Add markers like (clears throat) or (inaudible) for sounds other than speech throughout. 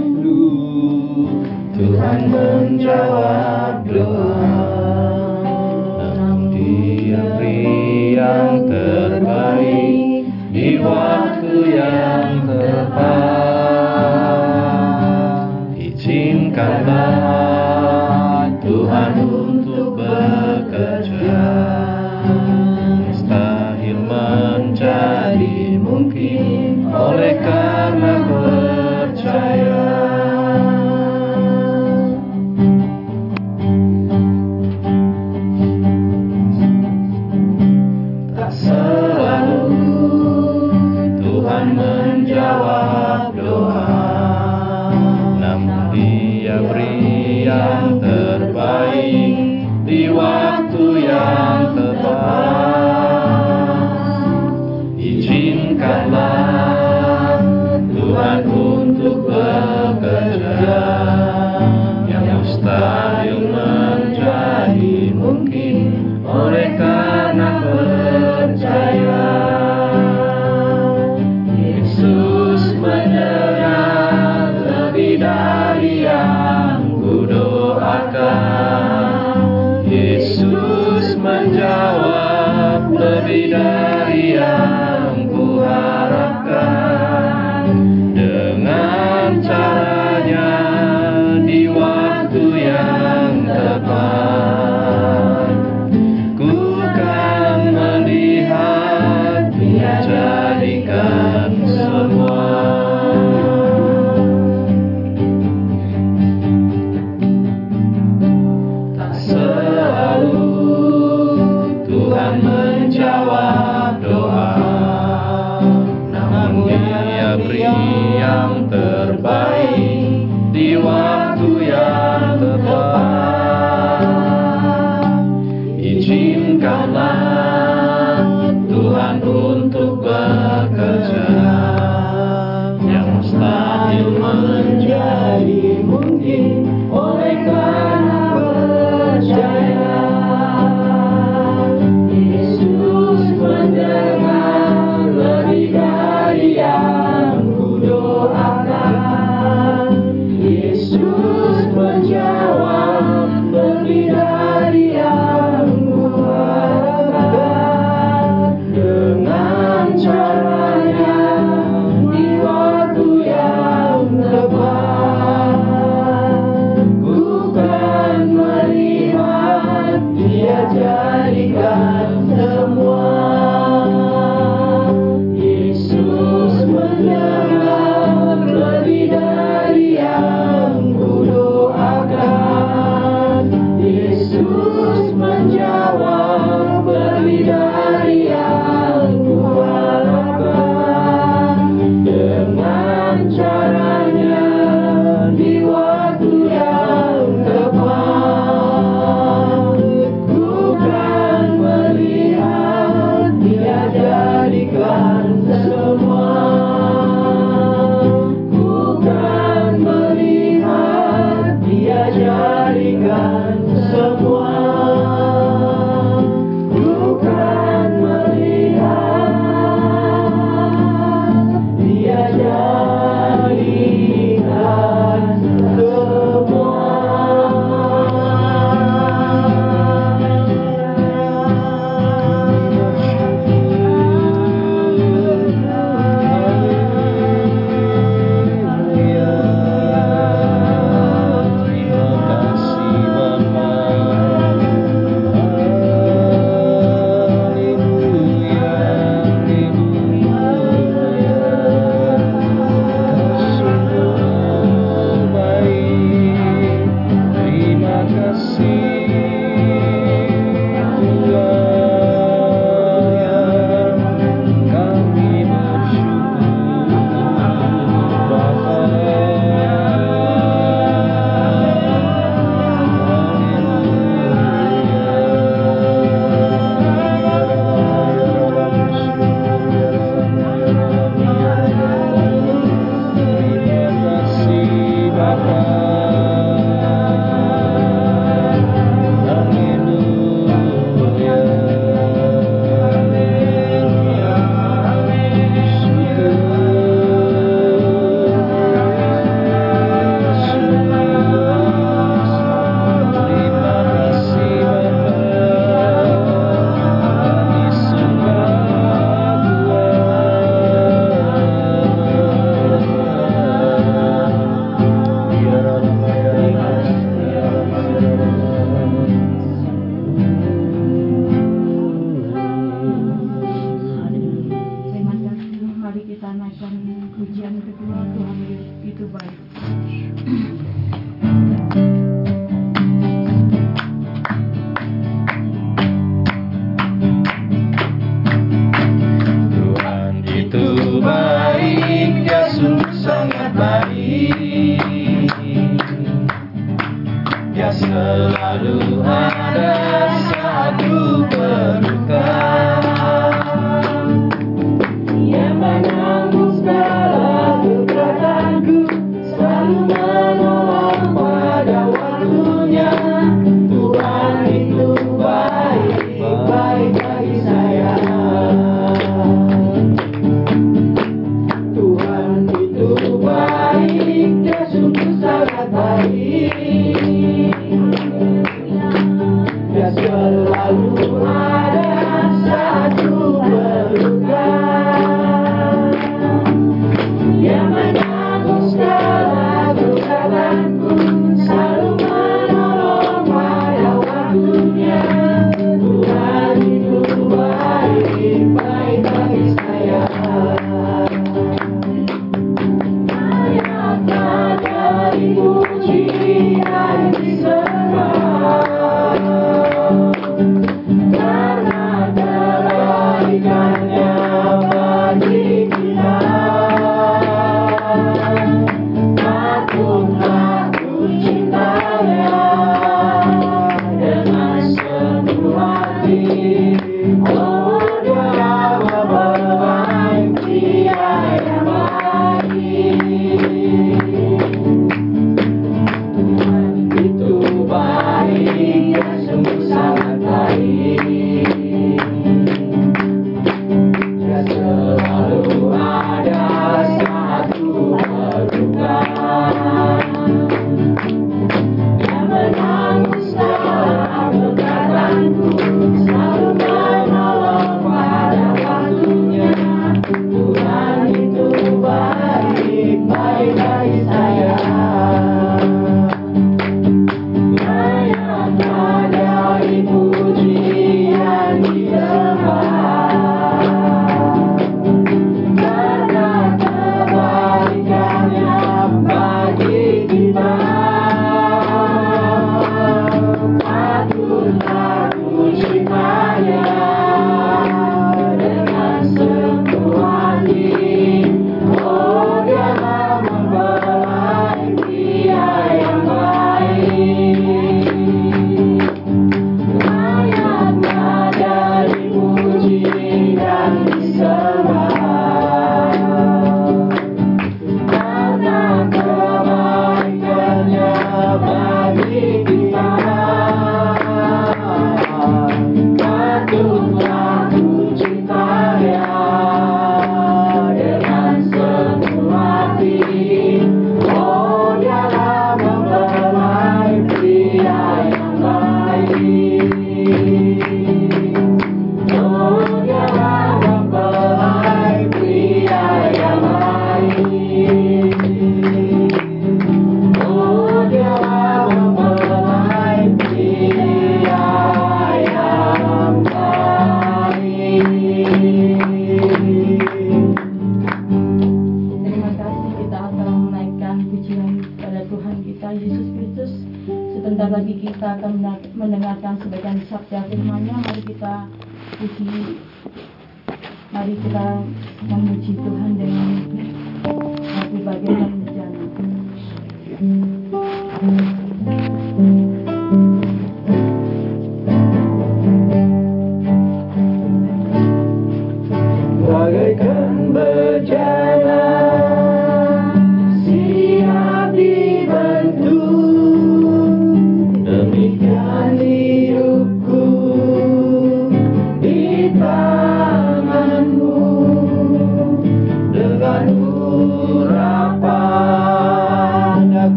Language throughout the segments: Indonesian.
rindu Tuhan menjawab doa. Namun dia beri yang terbaik Di waktu yang tepat. Izinkanlah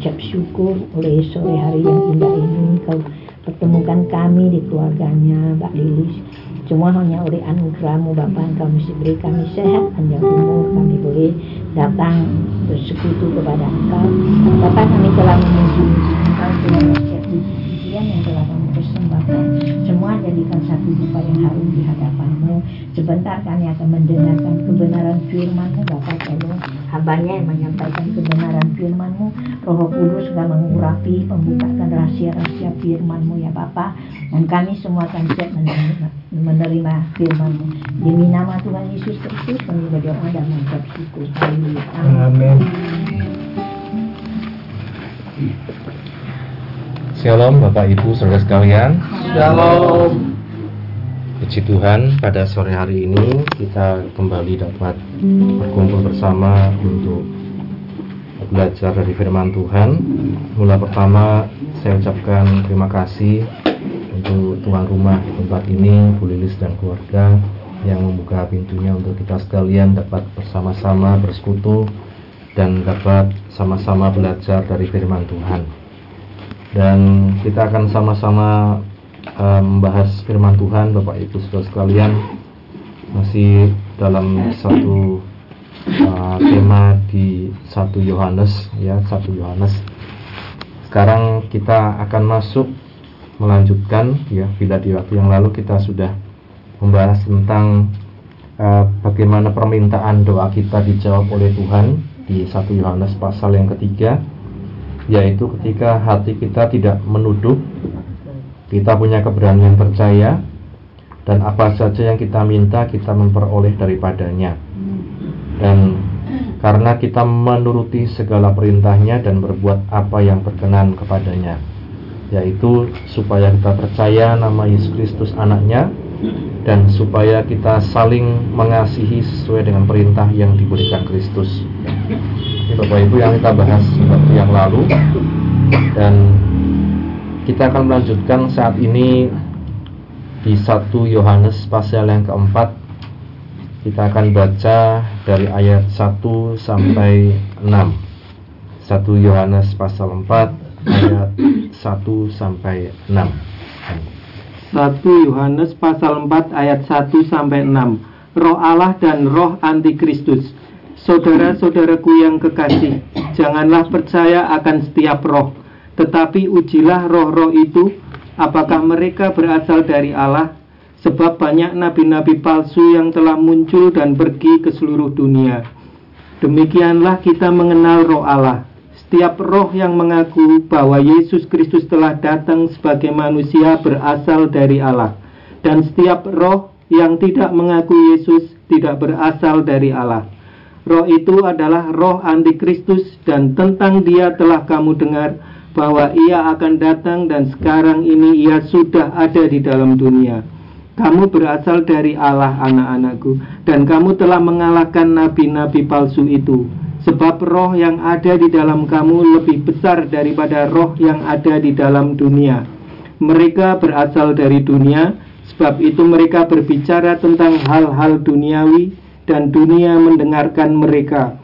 Mengucap syukur oleh sore hari yang indah ini Kau pertemukan kami di keluarganya Mbak Lilis. Semua hanya oleh anugerahmu Bapa Engkau mesti beri kami sehat, panjang umur, kami boleh datang bersekutu kepada Engkau. Bapa kami telah mengunjungi Engkau dengan setiap yang telah kami. Semua jadikan satu dupa yang harum di hadapanmu. Sebentar kami akan mendengarkan kebenaran firman-Mu Bapa tolong hambanya yang menyampaikan kebenaran firman-Mu Roh Kudus akan mengurapi membukakan rahasia-rahasia firman-Mu ya Bapa dan kami semua akan siap menerima, menerima firman-Mu demi nama Tuhan Yesus Kristus kami berdoa dan mengucap syukur Haleluya. Amin. Amin. Shalom Bapak Ibu Saudara sekalian. Shalom. Puji Tuhan pada sore hari ini kita kembali dapat berkumpul bersama untuk belajar dari firman Tuhan. Mula pertama saya ucapkan terima kasih untuk tuan rumah di tempat ini Bu Lilis dan keluarga yang membuka pintunya untuk kita sekalian dapat bersama-sama bersekutu dan dapat sama-sama belajar dari firman Tuhan dan kita akan sama-sama eh, membahas firman Tuhan Bapak Ibu Saudara sekalian. Masih dalam satu eh, tema di satu Yohanes ya satu Yohanes. Sekarang kita akan masuk melanjutkan ya bila di waktu yang lalu kita sudah membahas tentang eh, bagaimana permintaan doa kita dijawab oleh Tuhan di satu Yohanes pasal yang ketiga yaitu ketika hati kita tidak menuduh, kita punya keberanian percaya, dan apa saja yang kita minta kita memperoleh daripadanya. Dan karena kita menuruti segala perintahnya dan berbuat apa yang berkenan kepadanya, yaitu supaya kita percaya nama Yesus Kristus anaknya, dan supaya kita saling mengasihi sesuai dengan perintah yang diberikan Kristus. Ini Bapak Ibu yang kita bahas waktu yang lalu. Dan kita akan melanjutkan saat ini di 1 Yohanes pasal yang keempat. Kita akan baca dari ayat 1 sampai 6 1 Yohanes pasal 4 ayat 1 sampai 6 1 Yohanes pasal 4 ayat 1 sampai 6. Roh Allah dan roh antikristus. Saudara-saudaraku yang kekasih, janganlah percaya akan setiap roh, tetapi ujilah roh-roh itu apakah mereka berasal dari Allah, sebab banyak nabi-nabi palsu yang telah muncul dan pergi ke seluruh dunia. Demikianlah kita mengenal roh Allah. Setiap roh yang mengaku bahwa Yesus Kristus telah datang sebagai manusia berasal dari Allah. Dan setiap roh yang tidak mengaku Yesus tidak berasal dari Allah. Roh itu adalah roh antikristus dan tentang dia telah kamu dengar bahwa ia akan datang dan sekarang ini ia sudah ada di dalam dunia. Kamu berasal dari Allah anak-anakku dan kamu telah mengalahkan nabi-nabi palsu itu. Sebab roh yang ada di dalam kamu lebih besar daripada roh yang ada di dalam dunia. Mereka berasal dari dunia, sebab itu mereka berbicara tentang hal-hal duniawi dan dunia mendengarkan mereka.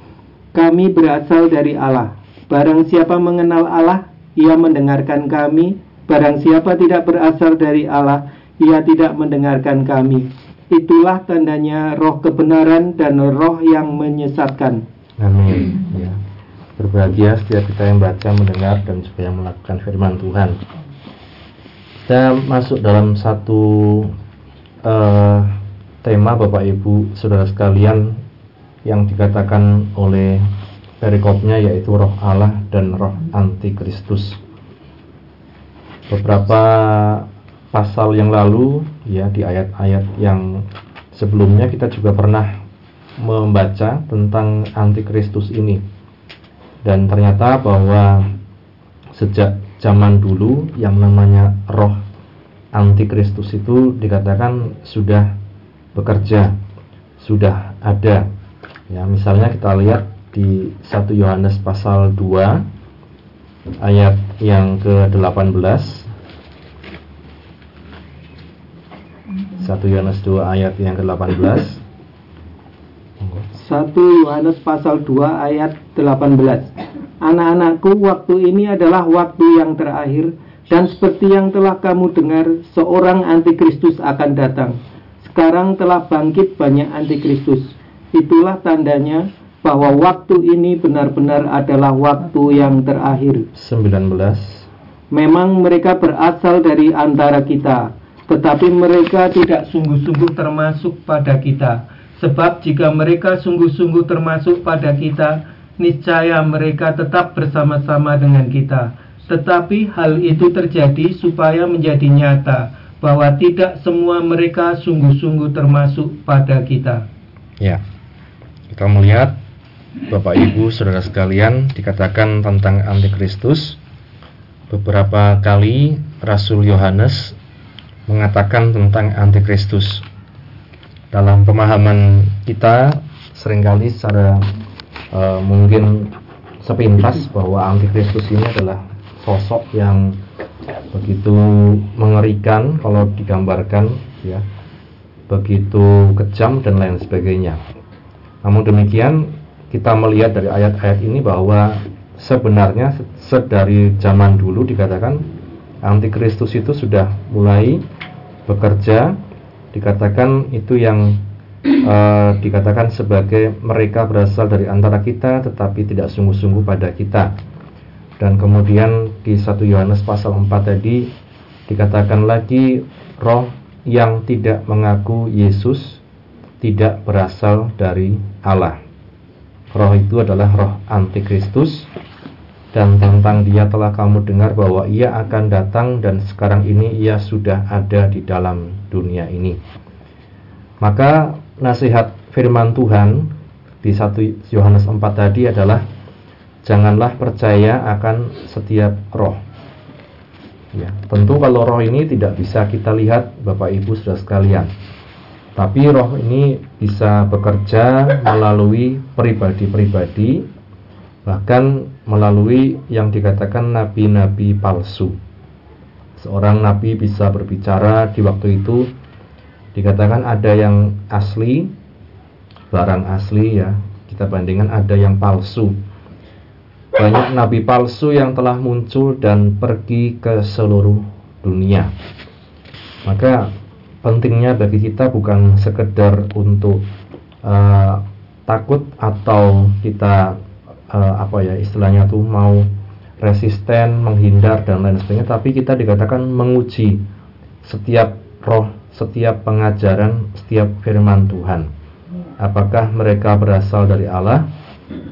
Kami berasal dari Allah. Barang siapa mengenal Allah, ia mendengarkan kami. Barang siapa tidak berasal dari Allah, ia tidak mendengarkan kami. Itulah tandanya roh kebenaran dan roh yang menyesatkan. Amin. Ya. Berbahagia setiap kita yang baca, mendengar dan juga yang melakukan firman Tuhan. Kita masuk dalam satu eh, tema Bapak Ibu Saudara sekalian yang dikatakan oleh perikopnya yaitu roh Allah dan roh antikristus. Beberapa pasal yang lalu ya di ayat-ayat yang sebelumnya kita juga pernah membaca tentang antikristus ini. Dan ternyata bahwa sejak zaman dulu yang namanya roh antikristus itu dikatakan sudah bekerja sudah ada. Ya misalnya kita lihat di 1 Yohanes pasal 2 ayat yang ke-18 1 Yohanes 2 ayat yang ke-18 1 Yohanes pasal 2 ayat 18 Anak-anakku waktu ini adalah waktu yang terakhir dan seperti yang telah kamu dengar seorang antikristus akan datang. Sekarang telah bangkit banyak antikristus. Itulah tandanya bahwa waktu ini benar-benar adalah waktu yang terakhir. 19 Memang mereka berasal dari antara kita, tetapi mereka tidak sungguh-sungguh termasuk pada kita. Sebab jika mereka sungguh-sungguh termasuk pada kita, niscaya mereka tetap bersama-sama dengan kita. Tetapi hal itu terjadi supaya menjadi nyata bahwa tidak semua mereka sungguh-sungguh termasuk pada kita. Ya, kita melihat Bapak Ibu Saudara sekalian dikatakan tentang antikristus beberapa kali Rasul Yohanes mengatakan tentang antikristus. Dalam pemahaman kita sering kali secara uh, mungkin sepintas bahwa antikristus ini adalah sosok yang begitu mengerikan kalau digambarkan ya begitu kejam dan lain sebagainya. Namun demikian kita melihat dari ayat-ayat ini bahwa sebenarnya sedari zaman dulu dikatakan antikristus itu sudah mulai bekerja dikatakan itu yang uh, (clears throat) dikatakan sebagai mereka berasal dari antara kita tetapi tidak sungguh-sungguh pada kita. Dan kemudian di 1 Yohanes pasal 4 tadi dikatakan lagi roh yang tidak mengaku Yesus tidak berasal dari Allah. Roh itu adalah roh antikristus dan tentang dia telah kamu dengar bahwa ia akan datang dan sekarang ini ia sudah ada di dalam dunia ini. Maka nasihat firman Tuhan di 1 Yohanes 4 tadi adalah janganlah percaya akan setiap roh. Ya, tentu kalau roh ini tidak bisa kita lihat Bapak Ibu Saudara sekalian. Tapi roh ini bisa bekerja melalui pribadi-pribadi bahkan melalui yang dikatakan nabi-nabi palsu. Seorang nabi bisa berbicara di waktu itu dikatakan ada yang asli, barang asli ya, kita bandingkan ada yang palsu. Banyak nabi palsu yang telah muncul dan pergi ke seluruh dunia. Maka pentingnya bagi kita bukan sekedar untuk uh, takut atau kita uh, apa ya istilahnya tuh mau resisten, menghindar dan lain sebagainya, tapi kita dikatakan menguji setiap roh, setiap pengajaran, setiap firman Tuhan. Apakah mereka berasal dari Allah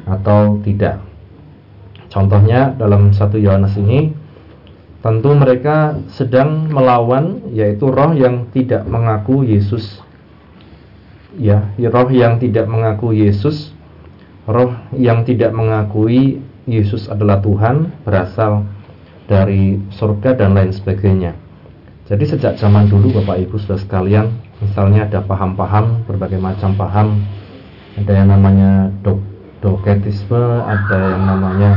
atau tidak? Contohnya dalam satu Yohanes ini tentu mereka sedang melawan yaitu roh yang tidak mengaku Yesus ya, roh yang tidak mengaku Yesus roh yang tidak mengakui Yesus adalah Tuhan berasal dari surga dan lain sebagainya. Jadi sejak zaman dulu Bapak Ibu sudah sekalian, misalnya ada paham-paham, berbagai macam paham, ada yang namanya dok doketisme, ada yang namanya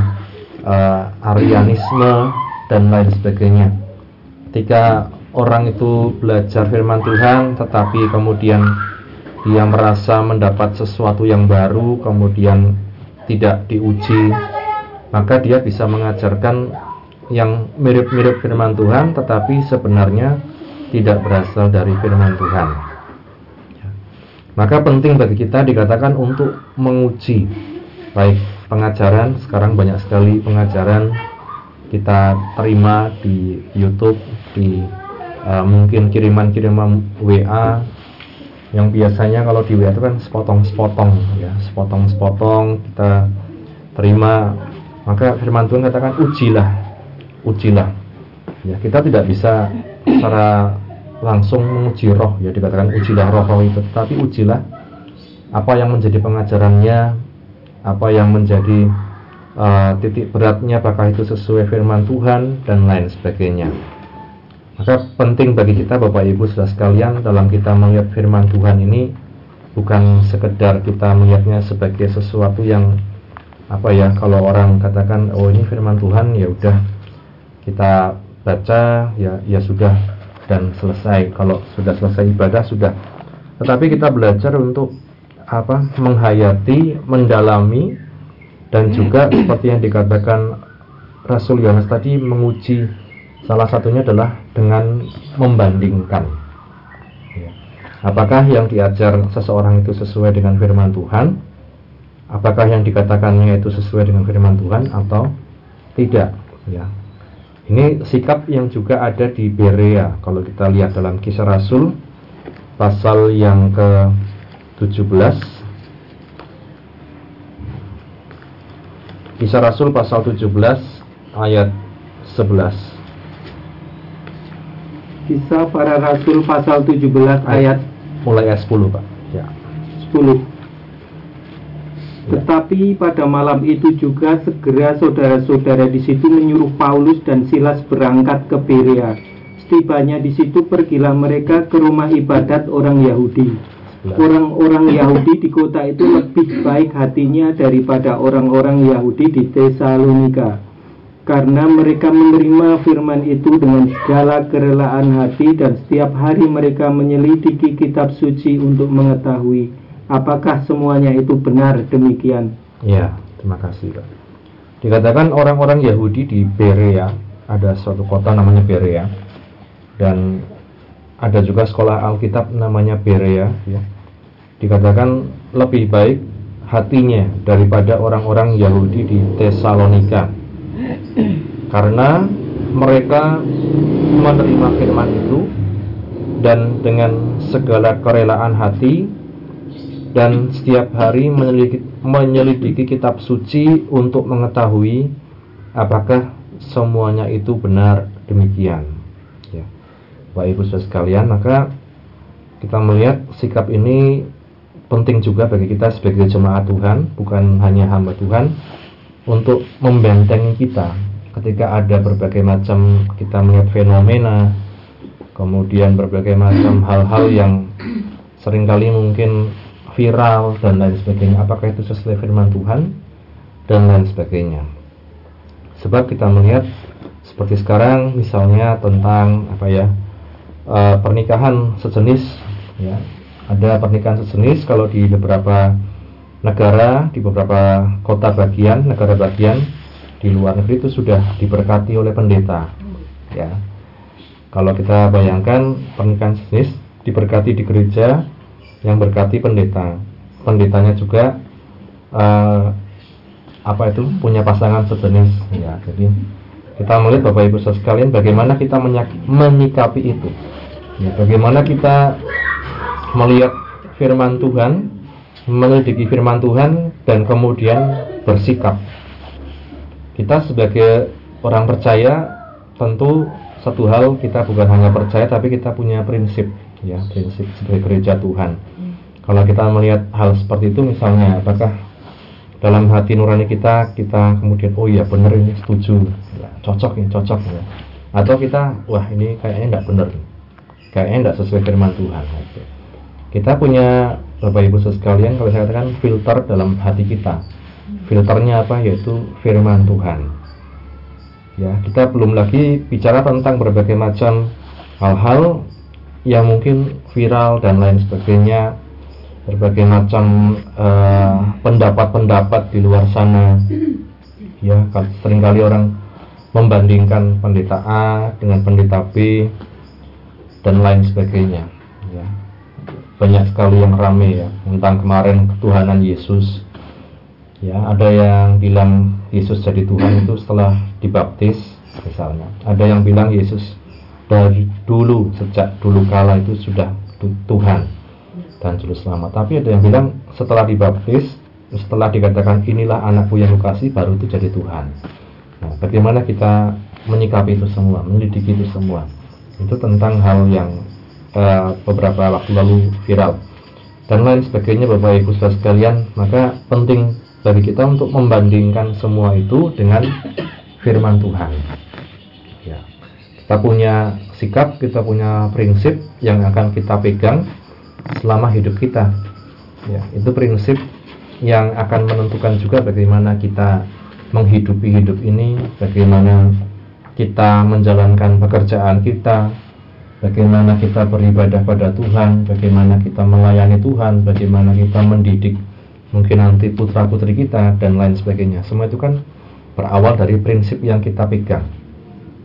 uh, Arianisme dan lain sebagainya. Ketika orang itu belajar firman Tuhan, tetapi kemudian dia merasa mendapat sesuatu yang baru kemudian tidak diuji maka dia bisa mengajarkan yang mirip-mirip firman Tuhan tetapi sebenarnya tidak berasal dari firman Tuhan. Maka penting bagi kita dikatakan untuk menguji. Baik pengajaran sekarang banyak sekali pengajaran kita terima di YouTube di uh, mungkin kiriman-kiriman WA yang biasanya kalau di WA itu kan sepotong-sepotong ya sepotong-sepotong kita terima. Maka firman Tuhan katakan ujilah ujilah. Ya kita tidak bisa secara langsung menguji roh ya dikatakan ujilah roh roh itu. Tapi ujilah apa yang menjadi pengajarannya, apa yang menjadi uh, titik beratnya, apakah itu sesuai firman Tuhan dan lain sebagainya. Maka penting bagi kita Bapak Ibu Saudara sekalian dalam kita melihat firman Tuhan ini bukan sekedar kita melihatnya sebagai sesuatu yang apa ya kalau orang katakan oh ini firman Tuhan ya udah kita baca ya ya sudah dan selesai. Kalau sudah selesai ibadah sudah. Tetapi kita belajar untuk apa menghayati mendalami dan juga seperti yang dikatakan Rasul Yohanes tadi menguji. Salah satunya adalah dengan membandingkan. Ya. Apakah yang diajar seseorang itu sesuai dengan firman Tuhan? Apakah yang dikatakannya itu sesuai dengan firman Tuhan atau tidak? Ya. Ini sikap yang juga ada di Berea. Kalau kita lihat dalam Kisah Rasul pasal yang ke-17 Kisah Rasul pasal 17 ayat 11 Kisah para Rasul pasal 17 ayat mulai ayat 10 Pak. Ya. 10 Tetapi pada malam itu juga segera saudara-saudara di situ menyuruh Paulus dan Silas berangkat ke Berea. Setibanya di situ pergilah mereka ke rumah ibadat orang Yahudi. Orang-orang Yahudi di kota itu lebih baik hatinya daripada orang-orang Yahudi di Tesalonika karena mereka menerima firman itu dengan segala kerelaan hati dan setiap hari mereka menyelidiki kitab suci untuk mengetahui apakah semuanya itu benar demikian. Ya, terima kasih Pak. Dikatakan orang-orang Yahudi di Berea, ada suatu kota namanya Berea dan ada juga sekolah Alkitab namanya Berea ya. Dikatakan lebih baik hatinya daripada orang-orang Yahudi di Tesalonika karena mereka menerima firman itu dan dengan segala kerelaan hati dan setiap hari menyelidiki, menyelidiki kitab suci untuk mengetahui apakah semuanya itu benar. Demikian. Ya. Bapak Ibu Saudara sekalian maka kita melihat sikap ini penting juga bagi kita sebagai jemaat Tuhan bukan hanya hamba Tuhan untuk membentengi kita. Ketika ada berbagai macam kita melihat fenomena kemudian berbagai macam hal-hal yang sering kali mungkin viral dan lain sebagainya. Apakah itu sesuai firman Tuhan? Dan lain sebagainya. Sebab kita melihat seperti sekarang misalnya tentang apa ya e, pernikahan sejenis ya. Ada pernikahan sejenis kalau di beberapa negara di beberapa kota bagian, negara bagian di luar negeri itu sudah diberkati oleh pendeta. Ya. Kalau kita bayangkan pernikahan jenis diberkati di gereja yang berkati pendeta. Pendetanya juga uh, apa itu punya pasangan sejenis ya. Jadi kita melihat Bapak Ibu sekalian bagaimana kita menyikapi itu. Ya, bagaimana kita melihat firman Tuhan menyelidiki firman Tuhan dan kemudian bersikap. Kita sebagai orang percaya tentu satu hal kita bukan hanya percaya tapi kita punya prinsip ya prinsip sebagai gereja Tuhan. Kalau kita melihat hal seperti itu misalnya apakah dalam hati nurani kita kita kemudian oh iya benar ini setuju ya, cocok ini cocok ya. atau kita wah ini kayaknya tidak benar kayaknya tidak sesuai firman Tuhan kita punya Bapak Ibu sekalian kalau saya katakan filter dalam hati kita. Filternya apa? Yaitu firman Tuhan. Ya kita belum lagi bicara tentang berbagai macam hal-hal yang mungkin viral dan lain sebagainya. Berbagai macam eh, pendapat-pendapat uh, di luar sana. Ya sering kali orang membandingkan pendeta A dengan pendeta B dan lain sebagainya. ya banyak sekali yang rame ya tentang kemarin ketuhanan Yesus. Ya ada yang bilang Yesus jadi Tuhan itu setelah dibaptis misalnya. Ada yang bilang Yesus dari dulu sejak dulu kala itu sudah Tuhan dan juru selamat. Tapi ada yang bilang setelah dibaptis setelah dikatakan inilah anakku yang kukasih baru itu jadi Tuhan. Nah bagaimana kita menyikapi itu semua menyelidiki itu semua? Itu tentang hal yang uh, beberapa waktu lalu viral. dan lain sebagainya Bapak Ibu Saudara sekalian maka penting bagi kita untuk membandingkan semua itu dengan firman Tuhan ya kita punya sikap kita punya prinsip yang akan kita pegang selama hidup kita ya itu prinsip yang akan menentukan juga bagaimana kita menghidupi hidup ini bagaimana kita menjalankan pekerjaan kita bagaimana kita beribadah pada Tuhan, bagaimana kita melayani Tuhan, bagaimana kita mendidik mungkin nanti putra-putri kita dan lain sebagainya. Semua itu kan berawal dari prinsip yang kita pegang.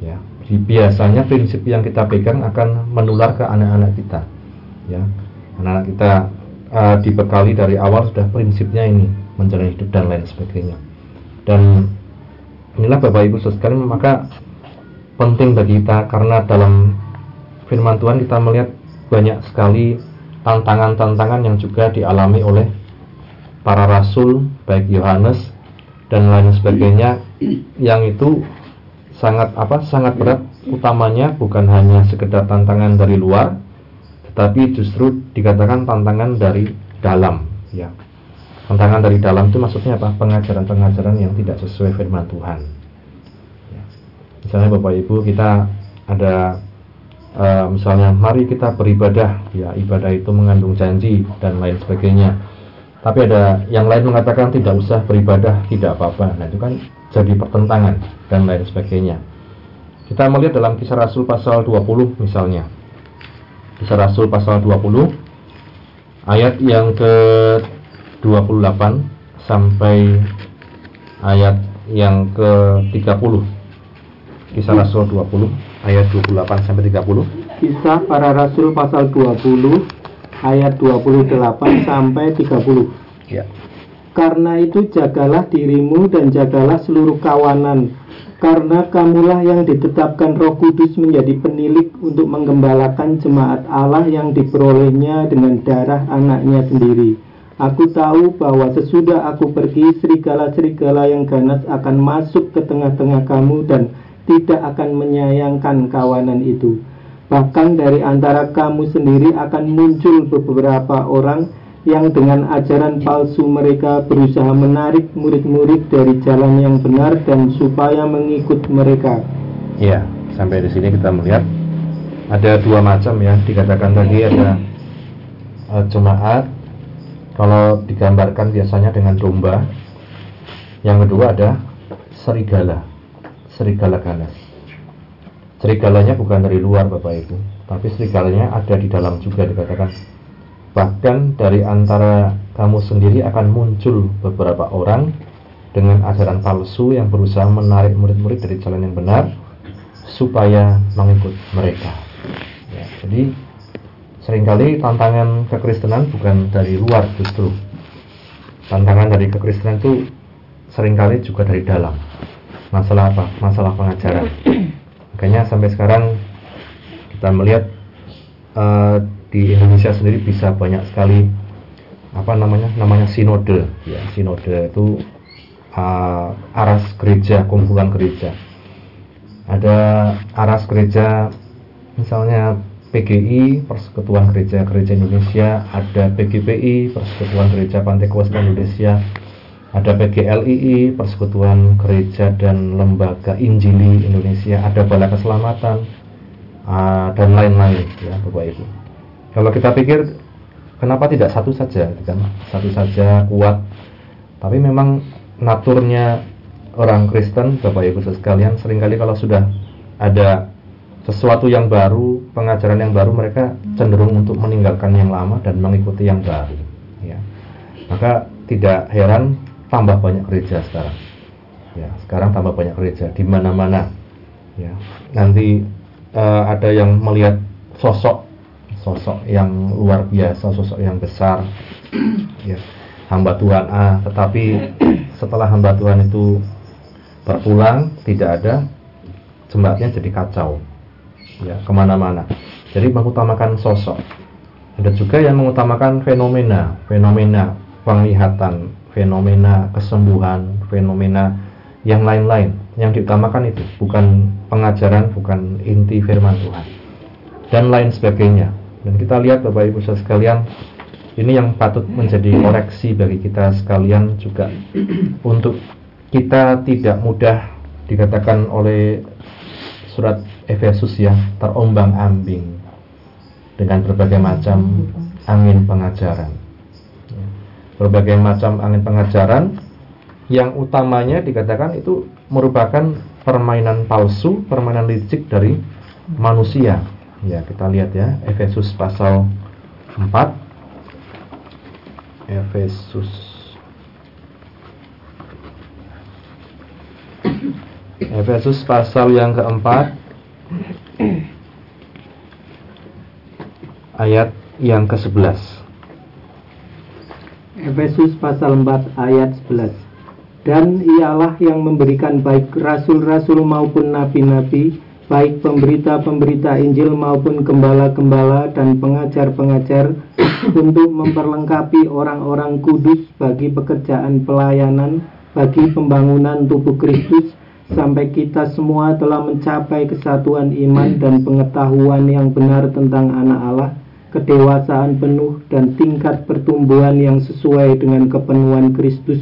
Ya, biasanya prinsip yang kita pegang akan menular ke anak-anak kita. Ya, anak-anak kita uh, dibekali dari awal sudah prinsipnya ini menjalani hidup dan lain sebagainya. Dan inilah Bapak Ibu sekalian maka penting bagi kita karena dalam firman Tuhan kita melihat banyak sekali tantangan-tantangan yang juga dialami oleh para rasul baik Yohanes dan lain sebagainya yang itu sangat apa sangat berat. Utamanya bukan hanya sekedar tantangan dari luar tetapi justru dikatakan tantangan dari dalam ya. Tantangan dari dalam itu maksudnya apa? Pengajaran-pengajaran yang tidak sesuai firman Tuhan. Ya. misalnya Bapak Ibu kita ada uh, misalnya mari kita beribadah. Ya ibadah itu mengandung janji dan lain sebagainya. Tapi ada yang lain mengatakan tidak usah beribadah tidak apa-apa. Nah itu kan jadi pertentangan dan lain sebagainya. Kita melihat dalam kisah Rasul pasal 20 misalnya. Kisah Rasul pasal 20 ayat yang ke 28 sampai ayat yang ke 30 kisah Rasul 20 ayat 28 sampai 30. Kisah para Rasul pasal 20 ayat 28 sampai 30. Ya. Karena itu jagalah dirimu dan jagalah seluruh kawanan karena kamulah yang ditetapkan Roh Kudus menjadi penilik untuk menggembalakan jemaat Allah yang diperolehnya dengan darah anaknya sendiri. Aku tahu bahwa sesudah aku pergi, serigala-serigala yang ganas akan masuk ke tengah-tengah kamu dan tidak akan menyayangkan kawanan itu. Bahkan dari antara kamu sendiri akan muncul beberapa orang yang dengan ajaran palsu mereka berusaha menarik murid-murid dari jalan yang benar dan supaya mengikut mereka. Ya, sampai di sini kita melihat ada dua macam ya dikatakan tadi ada uh, jemaat kalau digambarkan biasanya dengan domba. Yang kedua ada serigala serigala ganas. Serigalanya bukan dari luar Bapak Ibu, tapi serigalanya ada di dalam juga dikatakan. Bahkan dari antara kamu sendiri akan muncul beberapa orang dengan ajaran palsu yang berusaha menarik murid-murid dari jalan yang benar supaya mengikut mereka. Ya, jadi sering kali tantangan kekristenan bukan dari luar justru. Tantangan dari kekristenan itu sering kali juga dari dalam masalah apa? Masalah pengajaran. Makanya sampai sekarang kita melihat uh, di Indonesia sendiri bisa banyak sekali apa namanya? Namanya sinode. Ya, sinode itu uh, aras gereja, kumpulan gereja. Ada aras gereja misalnya PGI Persekutuan Gereja Gereja Indonesia, ada PGPI Persekutuan Gereja Pantai Indonesia, ada PGLII, Persekutuan Gereja dan Lembaga Injili Indonesia, ada Bala Keselamatan, uh, dan lain-lain, ya Bapak Ibu. Kalau kita pikir, kenapa tidak satu saja, gitu kan? Satu saja kuat, tapi memang naturnya orang Kristen, Bapak Ibu sekalian, sering kali kalau sudah ada sesuatu yang baru, pengajaran yang baru, mereka cenderung untuk meninggalkan yang lama dan mengikuti yang baru. Ya. Maka tidak heran tambah banyak gereja sekarang. Ya, sekarang tambah banyak gereja di mana-mana. Ya, nanti uh, ada yang melihat sosok sosok yang luar biasa, sosok yang besar. Ya, hamba Tuhan A, tetapi setelah hamba Tuhan itu berpulang tidak ada jemaatnya jadi kacau. Ya, ke mana-mana. Jadi mengutamakan sosok. Ada juga yang mengutamakan fenomena, fenomena penglihatan fenomena kesembuhan, fenomena yang lain-lain. Yang diutamakan itu bukan pengajaran, bukan inti firman Tuhan dan lain sebagainya. Dan kita lihat Bapak Ibu sekalian ini yang patut menjadi koreksi bagi kita sekalian juga untuk kita tidak mudah dikatakan oleh surat Efesus ya terombang-ambing dengan berbagai macam angin pengajaran. Berbagai macam angin pengajaran. Yang utamanya dikatakan itu merupakan permainan palsu, permainan licik dari manusia. Ya, kita lihat ya, Efesus pasal 4 Efesus. Efesus pasal yang keempat. Ayat yang ke-11 Efesus pasal 4 ayat 11 Dan ialah yang memberikan baik rasul-rasul maupun nabi-nabi Baik pemberita-pemberita Injil maupun gembala-gembala dan pengajar-pengajar Untuk memperlengkapi orang-orang kudus bagi pekerjaan pelayanan Bagi pembangunan tubuh Kristus Sampai kita semua telah mencapai kesatuan iman dan pengetahuan yang benar tentang anak Allah kedewasaan penuh dan tingkat pertumbuhan yang sesuai dengan kepenuhan Kristus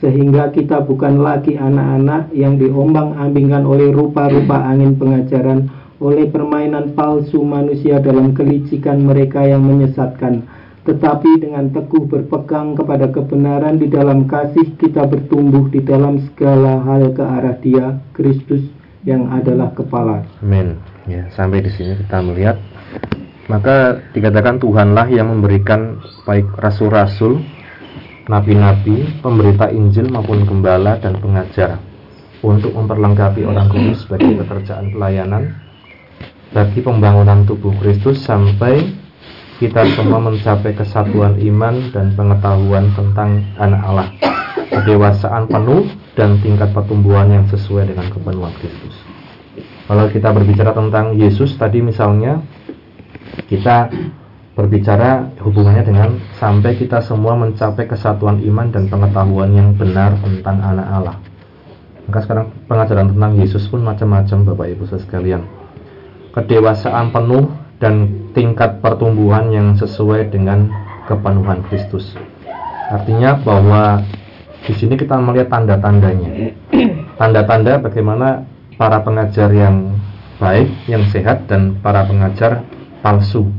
sehingga kita bukan lagi anak-anak yang diombang-ambingkan oleh rupa-rupa angin pengajaran oleh permainan palsu manusia dalam kelicikan mereka yang menyesatkan tetapi dengan teguh berpegang kepada kebenaran di dalam kasih kita bertumbuh di dalam segala hal ke arah Dia Kristus yang adalah kepala. Amin. Ya, sampai di sini kita melihat maka dikatakan Tuhanlah yang memberikan baik rasul-rasul, nabi-nabi, pemberita Injil maupun gembala dan pengajar untuk memperlengkapi orang kudus bagi pekerjaan pelayanan bagi pembangunan tubuh Kristus sampai kita semua mencapai kesatuan iman dan pengetahuan tentang anak Allah, kedewasaan penuh dan tingkat pertumbuhan yang sesuai dengan kepenuhan Kristus. Kalau kita berbicara tentang Yesus tadi misalnya kita berbicara hubungannya dengan sampai kita semua mencapai kesatuan iman dan pengetahuan yang benar tentang anak Allah. Maka sekarang pengajaran tentang Yesus pun macam-macam Bapak Ibu sekalian. Kedewasaan penuh dan tingkat pertumbuhan yang sesuai dengan kepenuhan Kristus. Artinya bahwa di sini kita melihat tanda-tandanya. Tanda-tanda bagaimana para pengajar yang baik, yang sehat dan para pengajar palsu.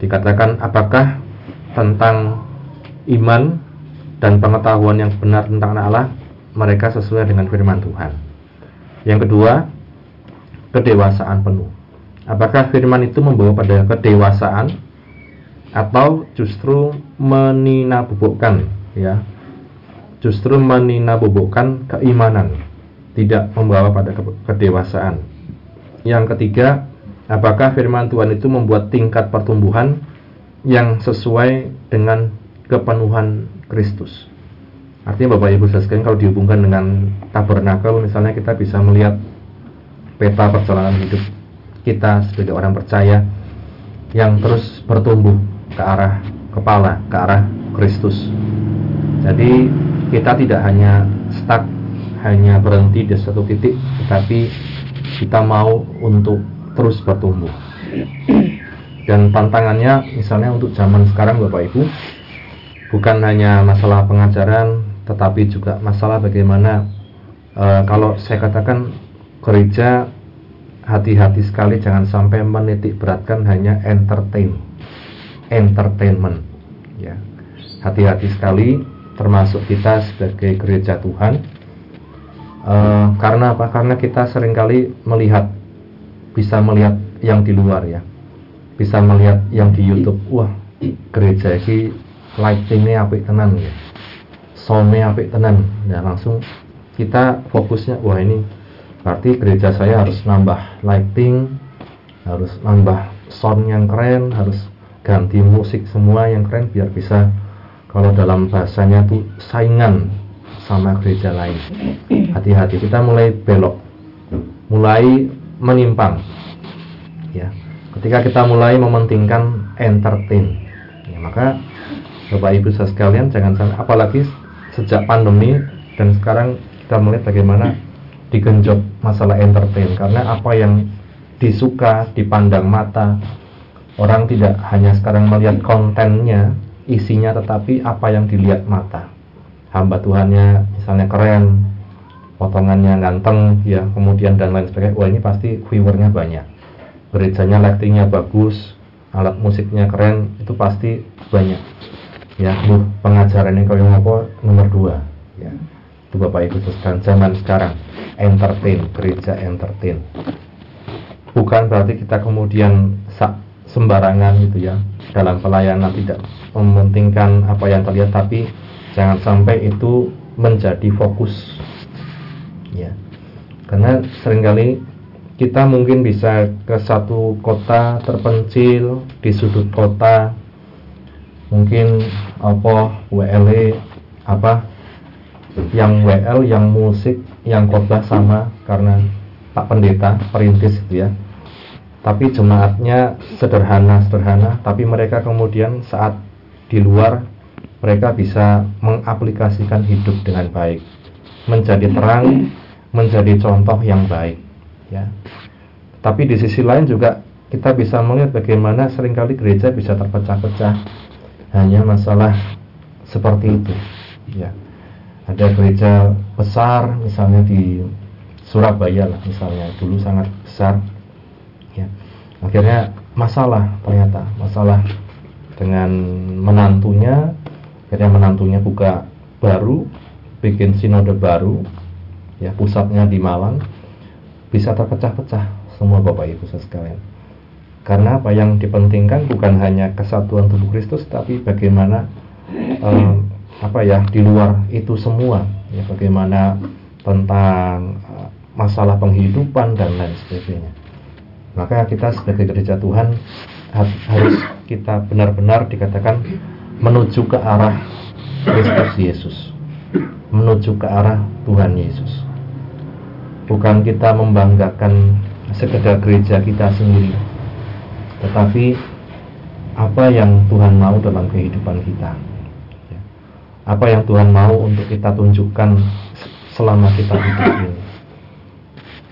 Dikatakan apakah tentang iman dan pengetahuan yang benar tentang Allah mereka sesuai dengan firman Tuhan. Yang kedua, kedewasaan penuh. Apakah firman itu membawa pada kedewasaan atau justru meninabubukkan ya? Justru meninabubukkan keimanan, tidak membawa pada kedewasaan. Yang ketiga, apakah firman Tuhan itu membuat tingkat pertumbuhan yang sesuai dengan kepenuhan Kristus? Artinya Bapak Ibu sekalian kalau dihubungkan dengan tabernakel misalnya kita bisa melihat peta perjalanan hidup kita sebagai orang percaya yang terus bertumbuh ke arah kepala, ke arah Kristus. Jadi kita tidak hanya stuck, hanya berhenti di satu titik, tetapi kita mau untuk terus bertumbuh. Dan tantangannya misalnya untuk zaman sekarang Bapak Ibu, bukan hanya masalah pengajaran, tetapi juga masalah bagaimana e, kalau saya katakan gereja hati-hati sekali jangan sampai menitik beratkan hanya entertain entertainment ya. Hati-hati sekali termasuk kita sebagai gereja Tuhan. E, karena apa? Karena kita sering kali melihat bisa melihat yang di luar ya. Bisa melihat yang di YouTube. Wah gereja ini lightingnya apik tenan ya. Soundnya apik tenan. Ya langsung kita fokusnya wah ini berarti gereja saya harus nambah lighting harus nambah sound yang keren harus ganti musik semua yang keren biar bisa kalau dalam bahasanya tuh saingan sama gereja lain. Hati-hati kita mulai belok. Mulai menyimpang. Ya ketika kita mulai mementingkan entertain. Ya, maka Bapak Ibu sekalian jangan sampai apalagi sejak pandemi dan sekarang kita melihat bagaimana digenjot masalah entertain. Karena apa yang disuka dipandang mata orang tidak hanya sekarang melihat kontennya isinya tetapi apa yang dilihat mata. Hamba Tuhannya misalnya keren potongannya ganteng ya kemudian dan lain sebagainya. Wah ini pasti viewernya banyak. Gerejanya lightingnya bagus alat musiknya keren itu pasti banyak. Ya bu pengajarannya kalau apa nomor dua ya. Itu bapak ibu sekalian zaman sekarang entertain gereja entertain. Bukan berarti kita kemudian sembarangan gitu ya dalam pelayanan tidak mementingkan apa yang terlihat tapi jangan sampai itu menjadi fokus ya. Karena sering kali kita mungkin bisa ke satu kota terpencil di sudut kota mungkin apa WL apa yang WL yang musik yang khotbah sama karena Pak Pendeta perintis gitu ya. Tapi jemaatnya sederhana sederhana tapi mereka kemudian saat di luar mereka bisa mengaplikasikan hidup dengan baik menjadi terang menjadi contoh yang baik ya. Tapi di sisi lain juga kita bisa melihat bagaimana sering kali gereja bisa terpecah-pecah. Hanya masalah seperti itu ya. Ada gereja besar misalnya di Surabaya lah misalnya dulu sangat besar ya. Akhirnya masalah ternyata masalah dengan menantunya akhirnya menantunya buka baru bikin sinode baru ya pusatnya di Malang bisa terpecah-pecah semua Bapak Ibu sekalian. Karena apa? Yang dipentingkan bukan hanya kesatuan tubuh Kristus tapi bagaimana eh, apa ya di luar itu semua ya bagaimana tentang eh, masalah penghidupan dan lain sebagainya. Maka kita sebagai gereja Tuhan ha- harus kita benar-benar dikatakan menuju ke arah Kristus Yesus menuju ke arah Tuhan Yesus. Bukan kita membanggakan sekedar gereja kita sendiri tetapi apa yang Tuhan mau dalam kehidupan kita. Apa yang Tuhan mau untuk kita tunjukkan selama kita hidup ini.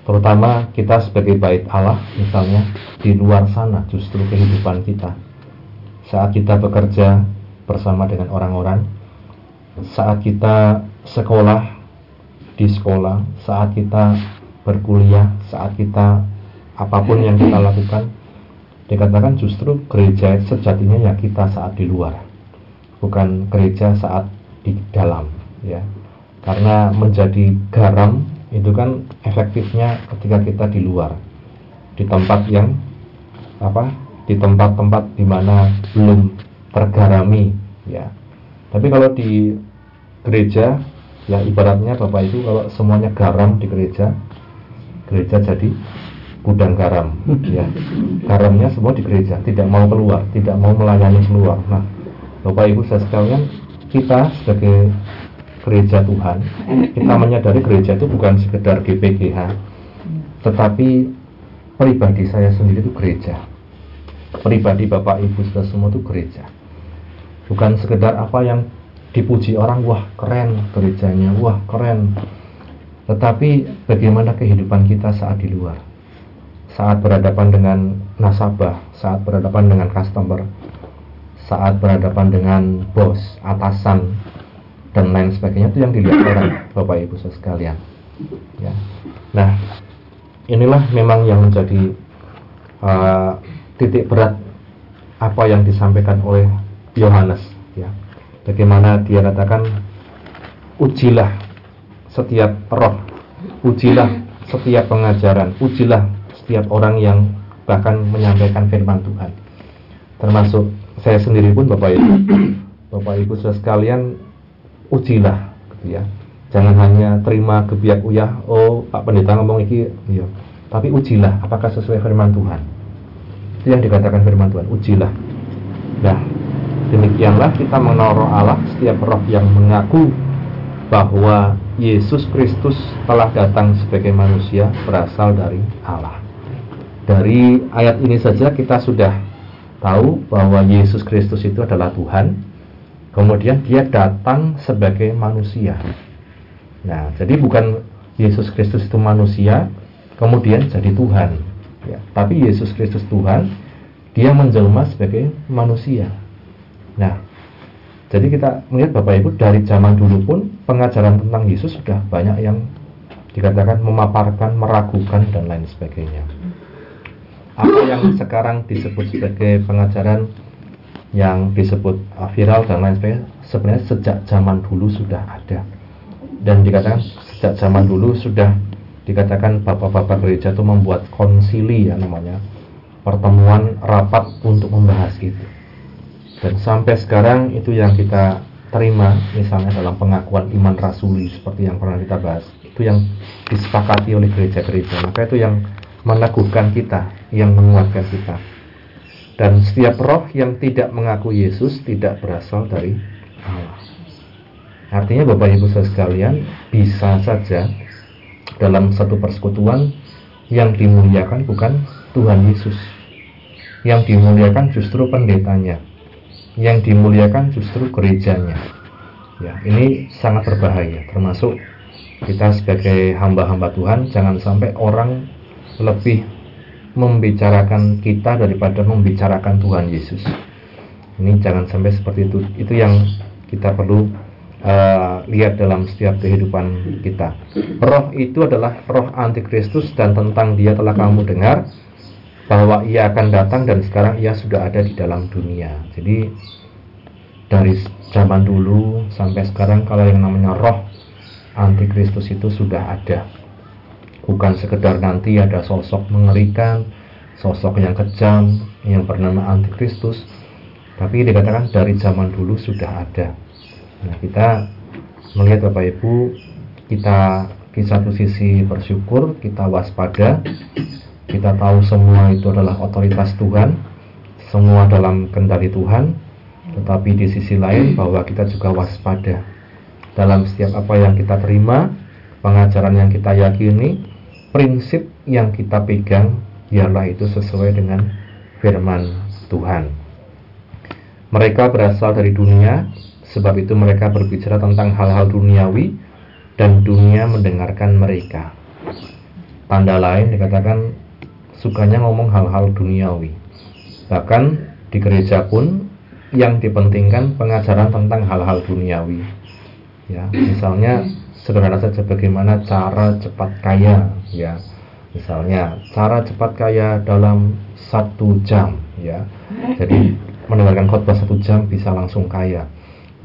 Terutama kita sebagai bait Allah misalnya di luar sana justru kehidupan kita. Saat kita bekerja bersama dengan orang-orang saat kita sekolah di sekolah saat kita berkuliah saat kita apa pun yang kita lakukan dikatakan justru gereja sejatinya ya kita saat di luar bukan gereja saat di dalam ya. Karena menjadi garam itu kan efektifnya ketika kita di luar di tempat yang apa di tempat-tempat di mana belum tergarami ya. Tapi kalau di gereja ya ibaratnya bapak itu kalau semuanya garam di gereja gereja jadi gudang garam ya. Garamnya semua di gereja tidak mau keluar tidak mau melayani keluar. Nah bapak ibu saya sekalian kita sebagai gereja Tuhan kita menyadari gereja itu bukan sekedar GPGH tetapi pribadi saya sendiri itu gereja. Pribadi bapak ibu sudah semua itu gereja. Bukan sekedar apa yang dipuji orang wah keren gerejanya wah keren. Tetapi bagaimana kehidupan kita saat di luar? Saat berhadapan dengan nasabah saat berhadapan dengan customer saat berhadapan dengan bos atasan dan lain sebagainya itu yang dilihat orang bapak ibu sekalian. Ya. Nah inilah memang yang menjadi uh, titik berat apa yang disampaikan oleh Yohanes ya bagaimana dia katakan ujilah setiap roh ujilah setiap pengajaran ujilah setiap orang yang bahkan menyampaikan firman Tuhan. Termasuk saya sendiri pun Bapak Ibu. Bapak Ibu saudara sekalian ujilah gitu ya. Jangan hanya terima gebiak uyah oh Pak Pendeta ngomong iki. Iya. Tapi ujilah apakah sesuai firman Tuhan? Itu yang dikatakan firman Tuhan ujilah. Nah demikianlah kita mengenal roh Allah setiap roh yang mengaku bahwa Yesus Kristus telah datang sebagai manusia berasal dari Allah. Dari ayat ini saja kita sudah tahu bahwa Yesus Kristus itu adalah Tuhan. Kemudian dia datang sebagai manusia. Nah jadi bukan Yesus Kristus itu manusia kemudian jadi Tuhan. Ya, tapi Yesus Kristus Tuhan dia menjelma sebagai manusia nah Jadi kita melihat Bapak Ibu dari zaman dulu pun pengajaran tentang Yesus sudah banyak yang dikatakan memaparkan, meragukan dan lain sebagainya. Apa yang sekarang disebut sebagai pengajaran yang disebut viral dan lain sebagainya sebenarnya sejak zaman dulu sudah ada dan dikatakan sejak zaman dulu sudah dikatakan bapak-bapak gereja itu membuat konsili ya namanya pertemuan rapat untuk membahas itu dan sampai sekarang itu yang kita terima misalnya dalam pengakuan iman rasuli seperti yang pernah kita bahas itu yang disepakati oleh gereja-gereja. Maka itu yang meneguhkan kita yang menguatkan kita. Dan setiap roh yang tidak mengaku Yesus tidak berasal dari Allah. Artinya Bapak Ibu saudara sekalian bisa saja dalam satu persekutuan yang dimuliakan bukan Tuhan Yesus. Yang dimuliakan justru pendetanya yang dimuliakan justru gerejanya. Ya ini sangat berbahaya termasuk kita sebagai hamba-hamba Tuhan jangan sampai orang lebih membicarakan kita daripada membicarakan Tuhan Yesus. Ini jangan sampai seperti itu. Itu yang kita perlu uh, lihat dalam setiap kehidupan kita. Roh itu adalah roh antikristus dan tentang dia telah kamu dengar bahwa ia akan datang dan sekarang ia sudah ada di dalam dunia. Jadi dari zaman dulu sampai sekarang kalau yang namanya roh antikristus itu sudah ada. Bukan sekedar nanti ada sosok mengerikan sosok yang kejam yang bernama antikristus tapi dikatakan dari zaman dulu sudah ada. Nah kita melihat Bapak Ibu kita di satu sisi bersyukur kita waspada kita tahu semua itu adalah otoritas Tuhan semua dalam kendali Tuhan tetapi di sisi lain bahwa kita juga waspada dalam setiap apa yang kita terima, pengajaran yang kita yakini, prinsip yang kita pegang ialah itu sesuai dengan firman Tuhan. Mereka berasal dari dunia, sebab itu mereka berbicara tentang hal-hal duniawi dan dunia mendengarkan mereka. Tanda lain dikatakan sukanya ngomong hal-hal duniawi. Bahkan di gereja pun yang dipentingkan pengajaran tentang hal-hal duniawi. Ya, misalnya sederhana saja bagaimana cara cepat kaya, ya. Misalnya cara cepat kaya dalam satu jam, ya. Jadi mendengarkan khotbah satu jam bisa langsung kaya.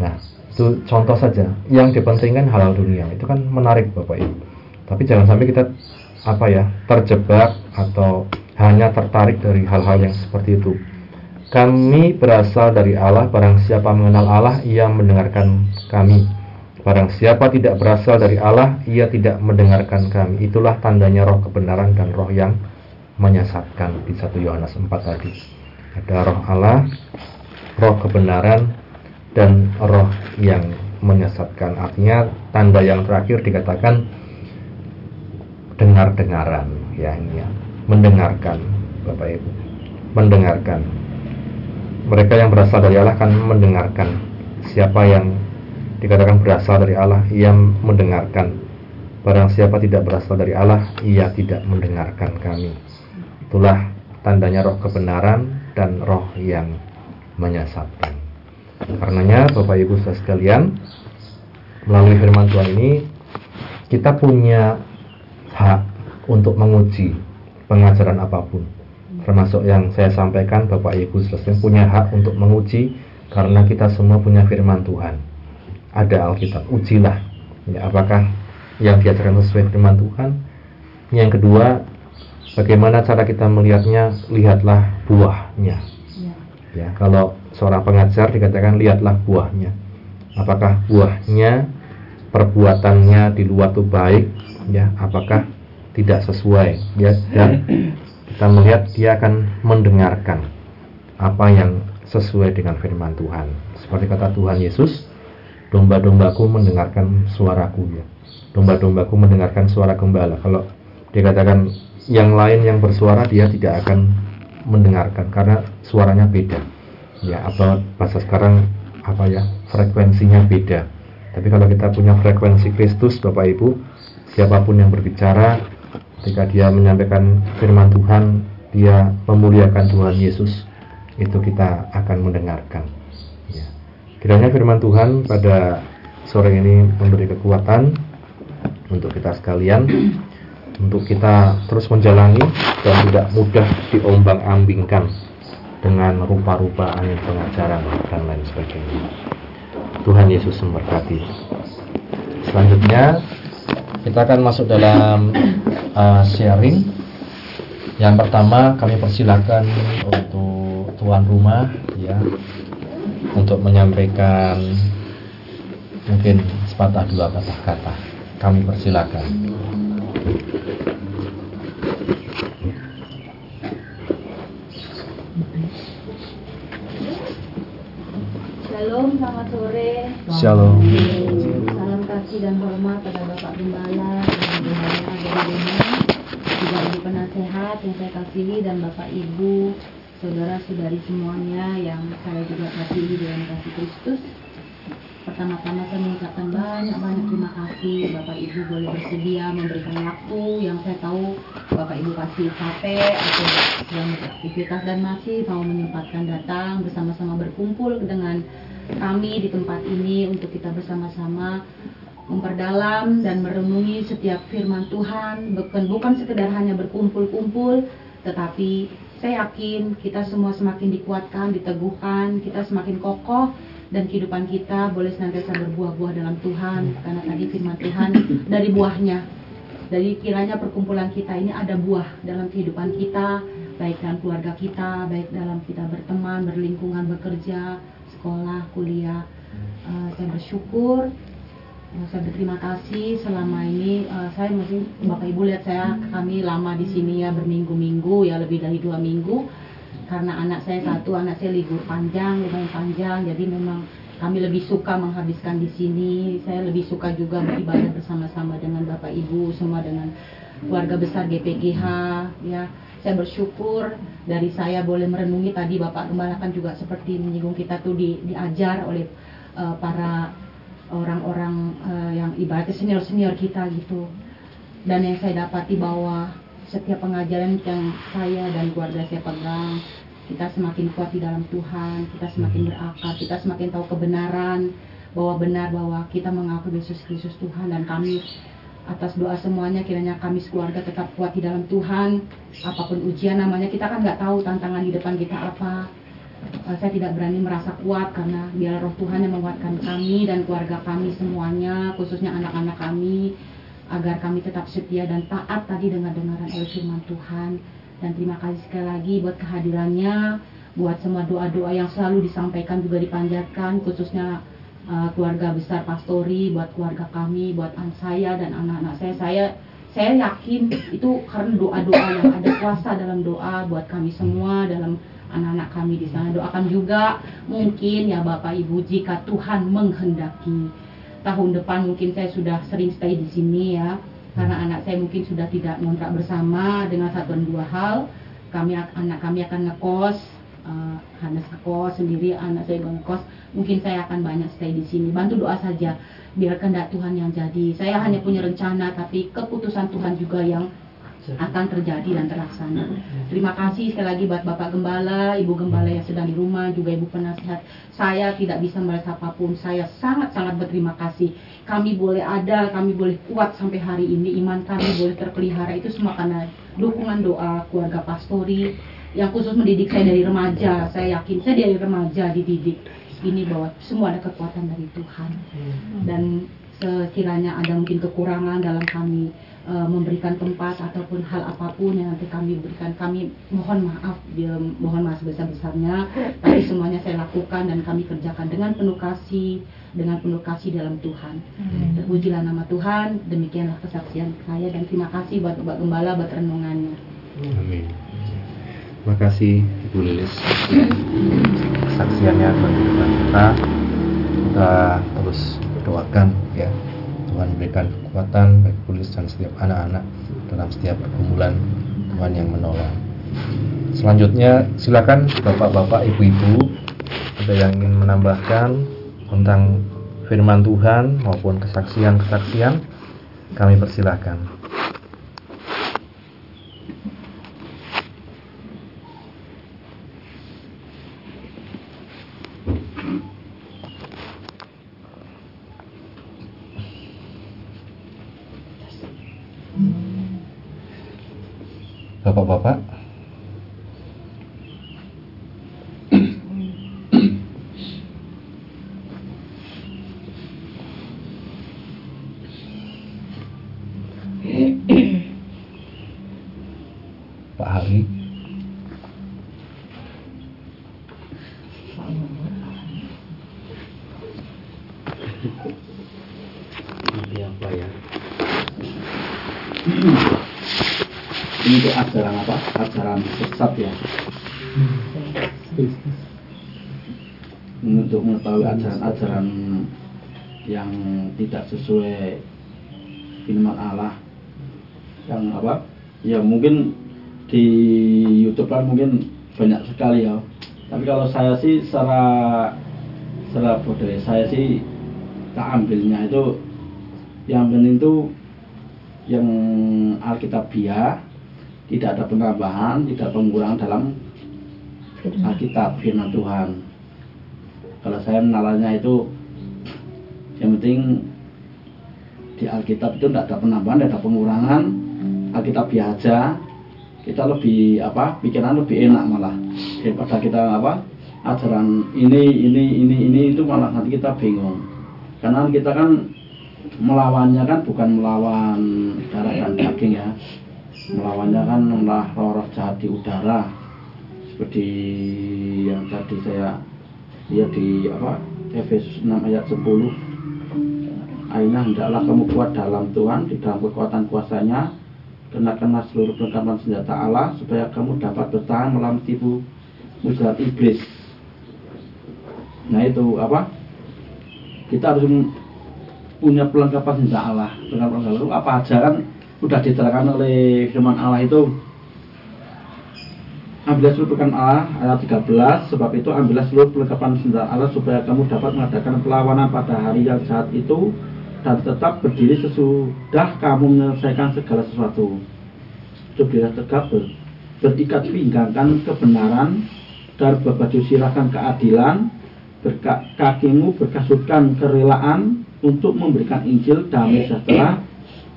Nah, itu contoh saja. Yang dipentingkan hal-hal dunia itu kan menarik bapak ibu. Tapi jangan sampai kita apa ya terjebak atau hanya tertarik dari hal-hal yang seperti itu kami berasal dari Allah, barang siapa mengenal Allah, ia mendengarkan kami. Barang siapa tidak berasal dari Allah, ia tidak mendengarkan kami. Itulah tandanya roh kebenaran dan roh yang menyesatkan di 1 Yohanes 4 tadi. Ada roh Allah, roh kebenaran, dan roh yang menyesatkan. Artinya tanda yang terakhir dikatakan dengar-dengaran ya ini ya. Mendengarkan Bapak Ibu. Mendengarkan. Mereka yang berasal dari Allah akan mendengarkan. Siapa yang dikatakan berasal dari Allah ia mendengarkan. Barang siapa tidak berasal dari Allah ia tidak mendengarkan kami. Itulah tandanya roh kebenaran dan roh yang menyesatkan. Karenanya Bapak Ibu sekalian melalui firman Tuhan ini kita punya hak untuk menguji pengajaran apa pun. Termasuk yang saya sampaikan Bapak Ibu selesai punya hak untuk menguji karena kita semua punya firman Tuhan. Ada Alkitab ujilah. Ya, apakah yang diajarkan sesuai firman Tuhan? Yang kedua bagaimana cara kita melihatnya? Lihatlah buahnya. Ya, ya kalau seorang pengajar dikatakan lihatlah buahnya. Apakah buahnya perbuatannya di luar itu baik ya apakah tidak sesuai ya dan kita melihat dia akan mendengarkan apa yang sesuai dengan firman Tuhan. Seperti kata Tuhan Yesus, domba-dombaku mendengarkan suaraku ya. Domba-dombaku mendengarkan suara gembala. Kalau dikatakan yang lain yang bersuara dia tidak akan mendengarkan karena suaranya beda. Ya, apa bahasa sekarang apa ya? frekuensinya beda. Tapi kalau kita punya frekuensi Kristus Bapak Ibu, siapa pun yang berbicara ketika dia menyampaikan firman Tuhan dia memuliakan Tuhan Yesus itu kita akan mendengarkan ya. Kiranya firman Tuhan pada sore ini memberi kekuatan untuk kita sekalian untuk kita terus menjalani dan tidak mudah diombang-ambingkan dengan rupa-rupa angin pengajaran dan lain sebagainya. Tuhan Yesus memberkati. Selanjutnya kita akan masuk dalam uh, sharing. Yang pertama kami persilakan untuk tuan rumah ya untuk menyampaikan mungkin sepatah dua patah kata. Kami persilakan. Shalom, selamat sore. Shalom. Dan hormat pada Bapak Gembala, Gembala rumah, juga Ibu Penasehat yang saya kasihi dan Bapak Ibu, saudara-saudari semuanya yang saya juga kasihi dalam kasih Kristus. Pertama-tama saya mengucapkan banyak-banyak terima kasih Bapak Ibu boleh bersedia memberikan waktu yang saya tahu Bapak Ibu pasti capek atau sedang beraktivitas dan masih mau menyempatkan datang bersama-sama berkumpul dengan kami di tempat ini untuk kita bersama-sama memperdalam dan merenungi setiap firman Tuhan. Bukan bukan sekedar hanya berkumpul-kumpul tetapi saya yakin kita semua semakin dikuatkan, diteguhkan, kita semakin kokoh dan kehidupan kita boleh senantiasa berbuah-buah dalam Tuhan. Karena tadi firman Tuhan dari buahnya dari kiranya perkumpulan kita ini ada buah dalam kehidupan kita baik dalam keluarga kita baik dalam kita berteman berlingkungan bekerja sekolah kuliah. Eh, saya bersyukur saya berterima kasih selama ini. Eh, saya masih bapak ibu lihat saya kami lama di sini ya berminggu-minggu ya lebih dari dua minggu. Karena anak saya satu anak saya libur panjang lumayan panjang. Jadi memang kami lebih suka menghabiskan di sini. Saya lebih suka juga beribadah bersama-sama dengan bapak ibu semua dengan keluarga besar GPGH ya. Saya bersyukur dari saya boleh merenungi tadi bapak gembala kan juga seperti menyinggung kita tuh di, diajar oleh eh, para orang-orang eh, yang ibaratnya senior-senior kita gitu. Dan yang saya dapati bahwa setiap pengajaran yang saya dan keluarga saya pegang kita semakin kuat di dalam Tuhan kita semakin berakal kita semakin tahu kebenaran bahwa benar bahwa kita mengaku Yesus Kristus Tuhan dan kami atas doa semuanya kiranya kami sekeluarga tetap kuat di dalam Tuhan. Apa pun ujian namanya kita kan nggak tahu tantangan di depan kita apa saya tidak berani merasa kuat karena biar roh Tuhan yang menguatkan kami dan keluarga kami semuanya khususnya anak-anak kami agar kami tetap setia dan taat tadi dengan dengaran oleh firman Tuhan. Dan terima kasih sekali lagi buat kehadirannya buat semua doa-doa yang selalu disampaikan juga dipanjatkan khususnya uh, keluarga besar pastori buat keluarga kami buat anak saya dan anak-anak saya. Saya saya yakin itu karena doa-doa yang ada kuasa dalam doa buat kami semua dalam anak-anak kami di sana. Doakan juga mungkin ya Bapak Ibu jika Tuhan menghendaki. Tahun depan mungkin saya sudah sering stay di sini ya. Karena anak saya mungkin sudah tidak ngontrak bersama dengan satu dan dua hal. Kami anak kami akan ngekos uh, Hanes ngekos sendiri anak saya juga ngekos. Mungkin saya akan banyak stay di sini. Bantu doa saja biar kehendak Tuhan yang jadi. Saya hanya punya rencana tapi keputusan Tuhan juga yang akan terjadi dan terlaksana. Terima kasih sekali lagi buat Bapak Gembala, Ibu Gembala yang sedang di rumah, juga Ibu Penasihat. Saya tidak bisa merasa apa pun, saya sangat-sangat berterima kasih. Kami boleh ada, kami boleh kuat sampai hari ini, iman kami boleh terpelihara, itu semua karena dukungan doa keluarga pastori, yang khusus mendidik saya dari remaja. Saya yakin saya dari remaja dididik ini bahwa semua ada kekuatan dari Tuhan. Dan sekiranya ada mungkin kekurangan dalam kami e, memberikan tempat ataupun hal apa pun yang nanti kami berikan. Kami mohon maaf dia mohon maaf sebesar-besarnya tapi semuanya saya lakukan dan kami kerjakan dengan penuh kasih dengan penuh kasih dalam Tuhan. Terpujilah nama Tuhan demikianlah kesaksian saya dan terima kasih buat Bapak Gembala buat renungannya. Amin. Terima kasih Ibu Lilis. Kesaksiannya bagi kita. Kita terus doakan ya Tuhan berikan kekuatan bagi Ibu Lilis dan setiap anak-anak dalam setiap pergumulan Tuhan yang menolong. Selanjutnya silakan bapak-bapak, ibu-ibu ada yang ingin menambahkan tentang firman Tuhan maupun kesaksian-kesaksian kami persilahkan. Bapak-bapak (coughs) Pak Hari Ini apa ya? ini untuk ajaran apa? Ajaran sesat ya. Untuk mengetahui ajaran-ajaran yang tidak sesuai firman Allah yang apa? Ya mungkin di YouTube kan mungkin banyak sekali ya. Tapi kalau saya sih secara secara budaya saya sih tak ambilnya itu yang penting itu yang Alkitabiah tidak ada penambahan, tidak pengurangan dalam Alkitab firman Tuhan. Kalau saya menalarnya itu yang penting di Alkitab itu tidak ada penambahan, tidak ada pengurangan. Alkitabiah aja. Kita lebih apa? Pikiran lebih enak malah daripada kita apa? Ajaran ini, ini, ini, ini itu malah nanti kita bingung. Karena kita kan melawannya kan bukan melawan darah dan daging ya melawannya kan malah roh-roh jahat di udara seperti yang tadi saya lihat di apa Efesus 6 ayat 10 Aina hendaklah kamu kuat dalam Tuhan di dalam kekuatan kuasanya kenakanlah seluruh perlengkapan senjata Allah supaya kamu dapat bertahan melawan tipu muslihat iblis. Nah itu apa? Kita harus punya perlengkapan senjata Allah. Perlengkapan senjata Allah. Apa aja kan udah diterangkan oleh firman Allah itu. Ambillah seluruh perlengkapan Allah ayat 13 sebab itu ambillah seluruh perlengkapan senjata Allah supaya kamu dapat mengadakan perlawanan pada hari yang jahat itu dan tetap berdiri sesudah kamu menyelesaikan segala sesuatu. Berdiri tegak ber, berikat pinggangkan kebenaran dan berbaju sirahkan keadilan berka, kakimu berkasutkan kerelaan untuk memberikan Injil damai sejahtera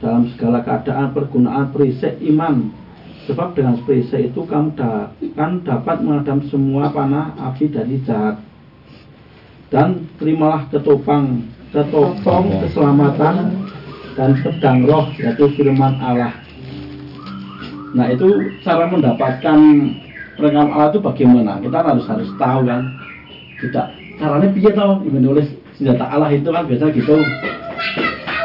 dalam segala keadaan pergunaan perisai iman sebab dengan perisai itu kamu da akan dapat mengadam semua panah api dari jahat dan terimalah ketopang ketopong keselamatan dan pedang roh yaitu firman Allah. Nah itu cara mendapatkan perlengkapan Allah itu bagaimana? Kita harus harus tahu kan? Tidak caranya piye tau menulis senjata Allah itu kan biasa gitu.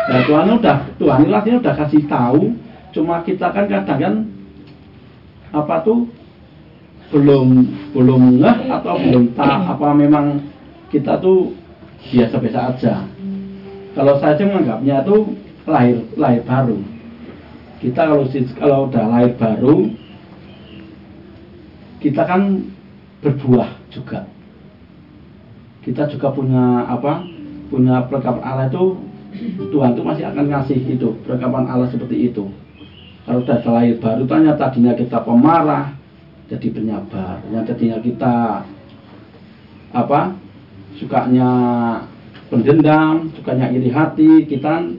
Nah Tuhan udah Tuhan itu artinya udah kasih tahu. Cuma kita kan kadang kan apa tuh? Belum belum ngeh atau belum tahu apa memang kita tuh biasa-biasa aja kalau sih menganggapnya tuh lahir lahir baru. Kita kalau kalau udah lahir baru kita kan berbuah juga. Kita juga punya apa? Punya perlengkapan Allah itu Tuhan itu masih akan ngasih itu perlengkapan Allah seperti itu. Kalau sudah lahir baru tanya tadinya kita pemarah jadi penyabar. Yang tadinya kita apa? Sukanya pendendam sukanya iri hati kita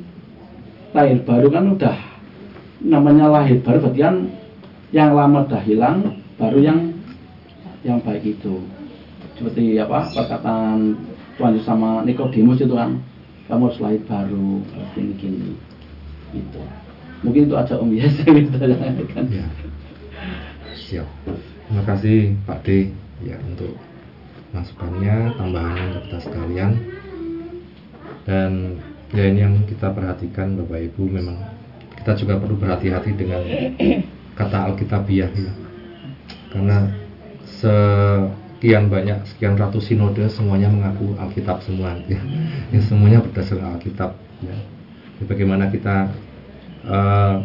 lahir baru kan udah namanya lahir baru berarti kan yang lama udah hilang baru yang yang baik itu seperti apa perkataan Tuhan Yesus sama Nikodemus itu kan kamu harus lahir baru gini gini itu mungkin itu aja om biasa gitu kan Ya. Siap. Terima kasih Pak D ya untuk masukannya, tambahannya untuk kita sekalian. Dan ya ini yang kita perhatikan Bapak Ibu memang kita juga perlu berhati-hati dengan kata Alkitabiah ya. Karena sekian banyak sekian ratus sinode semuanya mengaku Alkitab semua ya. ya semuanya berdasarkan Alkitab ya. Jadi bagaimana kita eh,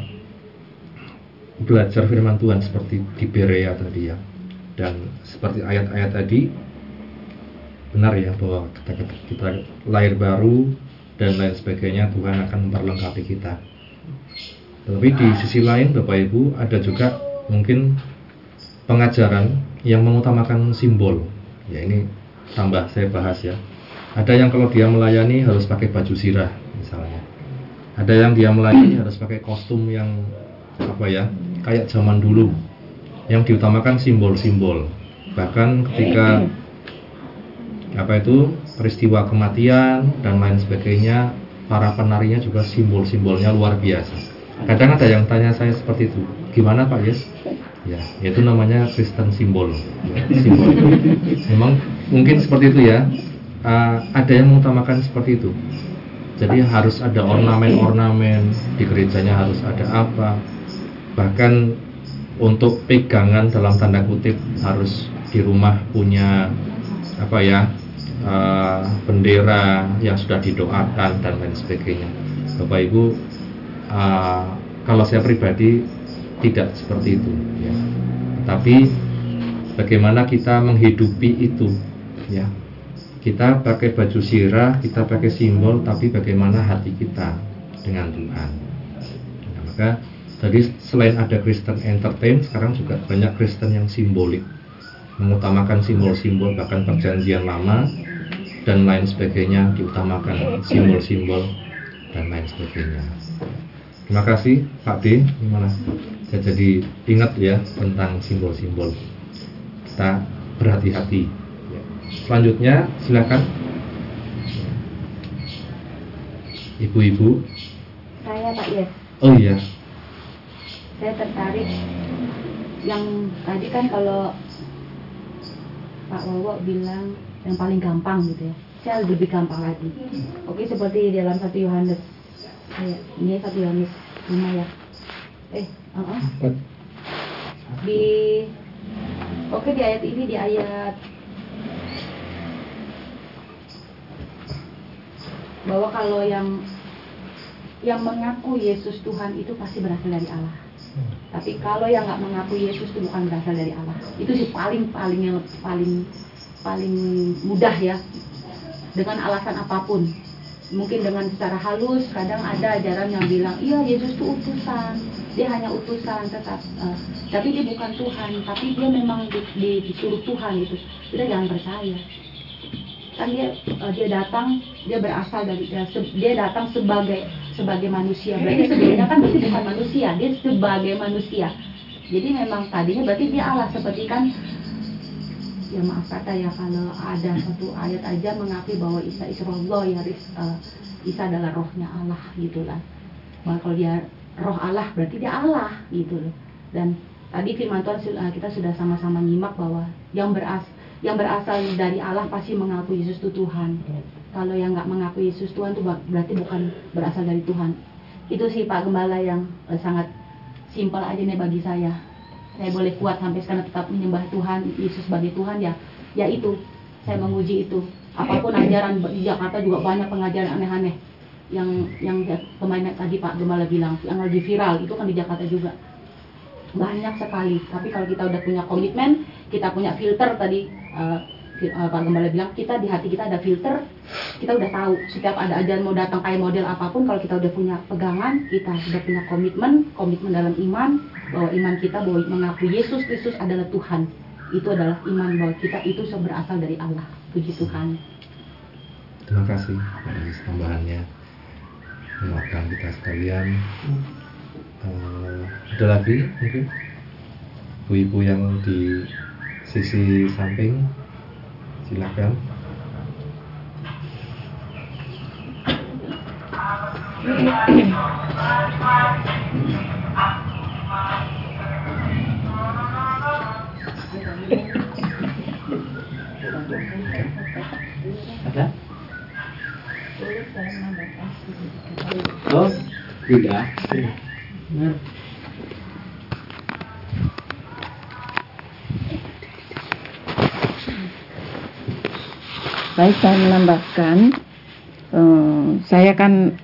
belajar firman Tuhan seperti di Berea tadi ya dan seperti ayat-ayat tadi benar ya bahwa kita, kita lahir baru dan lain sebagainya Tuhan akan memperlengkapi kita. Tapi di sisi lain Bapak Ibu ada juga mungkin pengajaran yang mengutamakan simbol. Ya ini tambah saya bahas ya. Ada yang kalau dia melayani harus pakai baju sirah misalnya. Ada yang dia melayani harus pakai kostum yang apa ya kayak zaman dulu yang diutamakan simbol-simbol. Bahkan ketika apa itu peristiwa kematian dan lain sebagainya, para penarinya juga simbol-simbolnya luar biasa. Kadang ada yang tanya saya seperti itu, gimana Pak Yes? Ya, itu namanya Kristen simbol. Ya, simbol. Memang mungkin seperti itu ya. Uh, ada yang mengutamakan seperti itu. Jadi harus ada ornamen-ornamen di gerejanya harus ada apa. Bahkan untuk pegangan dalam tanda kutip harus di rumah punya apa ya uh, bendera yang sudah didoakan dan lain sebagainya. Bapak Ibu, uh, kalau saya pribadi tidak seperti itu, ya. Tapi bagaimana kita menghidupi itu, ya kita pakai baju sirah, kita pakai simbol, tapi bagaimana hati kita dengan Tuhan. Nah, maka tadi selain ada Kristen entertain, sekarang juga banyak Kristen yang simbolik, mengutamakan simbol-simbol bahkan perjanjian lama dan lain sebagainya diutamakan simbol-simbol dan lain sebagainya. Terima kasih Pak D. Gimana? Saya jadi ingat ya tentang simbol-simbol. Kita berhati-hati Selanjutnya silakan Ibu-ibu. Saya Pak Yes. Oh iya. Saya tertarik yang tadi kan kalau Pak Wawo bilang yang paling gampang gitu ya. Saya lebih gampang lagi. Oke seperti di dalam satu Yohanes. Ini satu Yohanes lima ya. Eh, uh -uh. di Oke di ayat ini di ayat bahwa kalau yang yang mengaku Yesus Tuhan itu pasti berasal dari Allah. Hmm. Tapi kalau yang nggak mengaku Yesus itu bukan berasal dari Allah. Itu sih paling paling yang paling paling mudah ya. Dengan alasan apa pun. Mungkin dengan secara halus, kadang ada ajaran yang bilang, iya Yesus itu utusan, dia hanya utusan tetap, uh, tapi dia bukan Tuhan, tapi dia memang di, di, disuruh Tuhan itu. Kita jangan percaya kan dia uh, dia datang dia berasal dari dia, dia datang sebagai sebagai manusia berarti sebenarnya kan berarti bukan manusia dia sebagai manusia jadi memang tadinya berarti dia Allah seperti kan ya maaf kata ya kalau ada satu ayat aja mengakui bahwa Isa Israullah ya uh, Isa adalah rohnya Allah gitu lah bahwa kalau dia roh Allah berarti dia Allah gitu loh dan tadi firman Tuhan uh, kita sudah sama-sama nyimak bahwa yang beras yang berasal dari Allah pasti mengaku Yesus itu Tuhan. Kalau yang nggak mengaku Yesus Tuhan itu berarti bukan berasal dari Tuhan. Itu sih Pak Gembala yang uh, sangat simpel aja nih bagi saya. Saya boleh kuat sampai sekarang tetap menyembah Tuhan, Yesus sebagai Tuhan ya. Ya itu, saya menguji itu. Apa pun ajaran di Jakarta juga banyak pengajaran aneh-aneh yang yang pemain tadi Pak Gembala bilang yang lagi viral itu kan di Jakarta juga banyak sekali tapi kalau kita udah punya komitmen kita punya filter tadi uh, Pak Gembala bilang kita di hati kita ada filter. Kita udah tahu setiap ada ajaran mau datang kayak model apa pun kalau kita udah punya pegangan kita sudah punya komitmen komitmen dalam iman bahwa iman kita bahwa mengaku Yesus Kristus adalah Tuhan. Itu adalah iman bahwa kita itu berasal dari Allah. Puji Tuhan. Terima kasih atas tambahannya. Menguatkan kita sekalian. Uh, ada lagi mungkin? Ibu-ibu yang di sisi samping silakan. Ada? Oh tidak Baik, saya menambahkan, uh, saya kan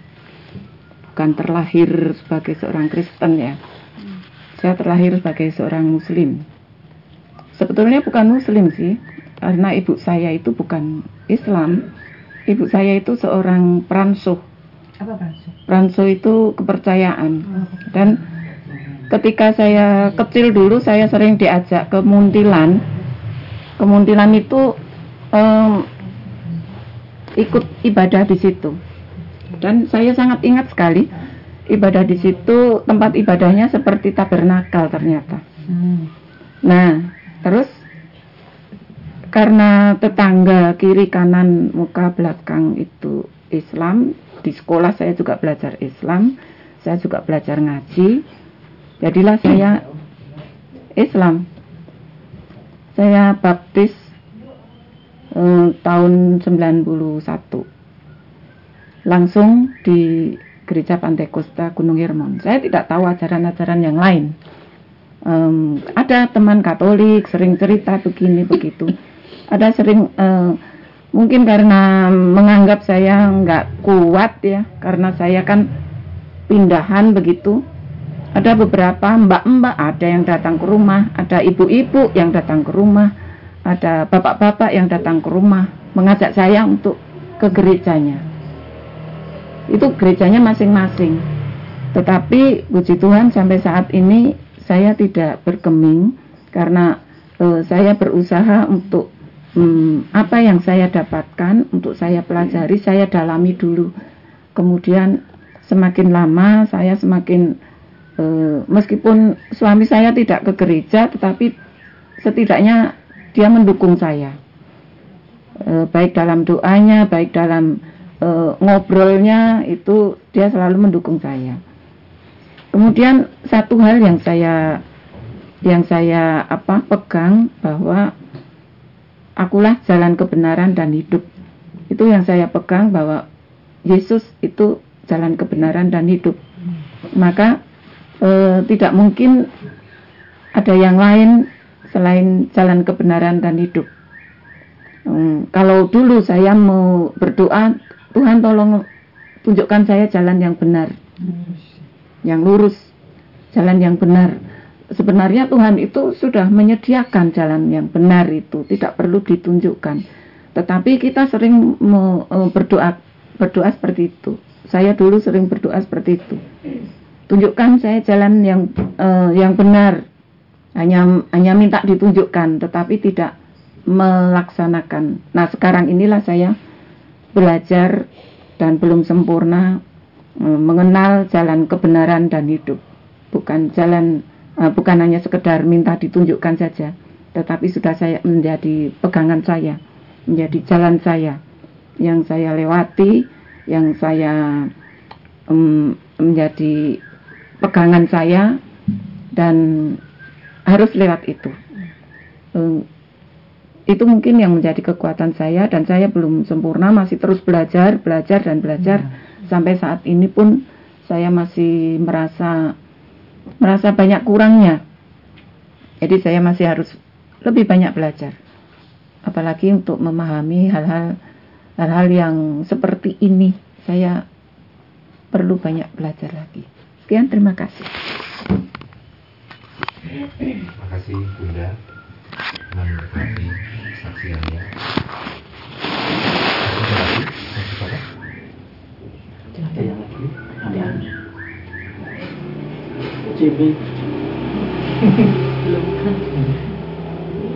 bukan terlahir sebagai seorang Kristen ya. Saya terlahir sebagai seorang Muslim. Sebetulnya bukan Muslim sih, karena ibu saya itu bukan Islam. Ibu saya itu seorang pransuh. Apa pransuh? Pransuh itu kepercayaan. Dan ketika saya kecil dulu, saya sering diajak ke Muntilan. Kemuntilan itu um, ikut ibadah di situ. Dan saya sangat ingat sekali ibadah di situ tempat ibadahnya seperti tabernakal ternyata. Hmm. Nah, terus karena tetangga kiri kanan muka belakang itu Islam, di sekolah saya juga belajar Islam, saya juga belajar ngaji. Jadilah saya Islam. Saya baptis eh, tahun 91. Langsung di Gereja Pantai Kosta Gunung Hermon. Saya tidak tahu ajaran-ajaran yang lain. Em, ada teman Katolik sering cerita begini begitu. Ada sering eh, mungkin karena menganggap saya nggak kuat ya, karena saya kan pindahan begitu. Ada beberapa mbak-mbak ada yang datang ke rumah, ada ibu-ibu yang datang ke rumah, ada bapak-bapak yang datang ke rumah mengajak saya untuk ke gerejanya. Itu gerejanya masing-masing. Tetapi puji Tuhan sampai saat ini saya tidak berkeming karena eh, saya berusaha untuk hmm, apa yang saya dapatkan untuk saya pelajari, saya dalami dulu. Kemudian semakin lama saya semakin eh, meskipun suami saya tidak ke gereja, tetapi setidaknya dia mendukung saya. Eh, baik dalam doanya, baik dalam eh, ngobrolnya itu dia selalu mendukung saya. Kemudian satu hal yang saya yang saya apa pegang bahwa akulah jalan kebenaran dan hidup. Itu yang saya pegang bahwa Yesus itu jalan kebenaran dan hidup. Maka e, tidak mungkin ada yang lain selain jalan kebenaran dan hidup. Hmm, kalau dulu saya mau berdoa, Tuhan tolong tunjukkan saya jalan yang benar, yang lurus, jalan yang benar. Sebenarnya Tuhan itu sudah menyediakan jalan yang benar itu, tidak perlu ditunjukkan. Tetapi kita sering me- eh, berdoa berdoa seperti itu. Saya dulu sering berdoa seperti itu. Tunjukkan saya jalan yang eh, yang benar. Hanya hanya minta ditunjukkan, tetapi tidak melaksanakan. Nah, sekarang inilah saya belajar dan belum sempurna eh, mengenal jalan kebenaran dan hidup. Bukan jalan eh, bukan hanya sekedar minta ditunjukkan saja, tetapi sudah saya menjadi pegangan saya, menjadi jalan saya yang saya lewati, yang saya em, menjadi pegangan saya dan harus lewat itu. Em, itu mungkin yang menjadi kekuatan saya dan saya belum sempurna, masih terus belajar, belajar dan belajar sampai saat ini pun saya masih merasa merasa banyak kurangnya. Jadi saya masih harus lebih banyak belajar. Apalagi untuk memahami hal-hal hal-hal yang seperti ini saya perlu banyak belajar lagi. Sekian terima kasih. Terima kasih Bunda memberkati saksiannya. Ada lagi? Ada? Ada yang lagi? Ada. CB. belum kan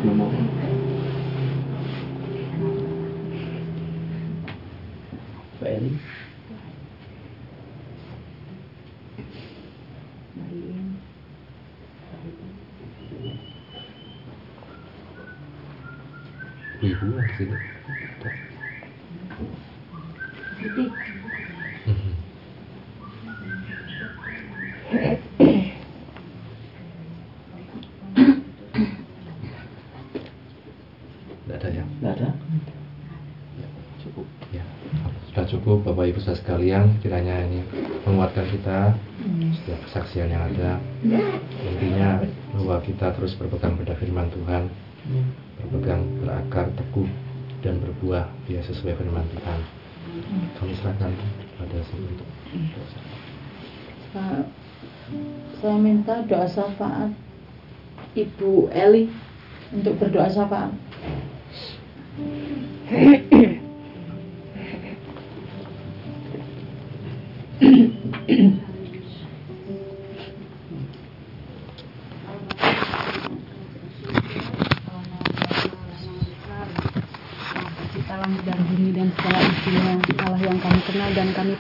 Belum mau. Pak Eli. Ibu di sini. Ada. Tidak ada ya? Cukup ya. Sudah cukup Bapak Ibu saudara sekalian kiranya ini menguatkan kita setiap kesaksian yang ada. Intinya bahwa kita terus berpegang pada firman Tuhan, berpegang berakar teguh dan berbuah ya sesuai firman Tuhan. Kami serahkan pada semua untuk. Pak, saya minta doa syafaat Ibu Eli untuk berdoa syafaat. (laughs)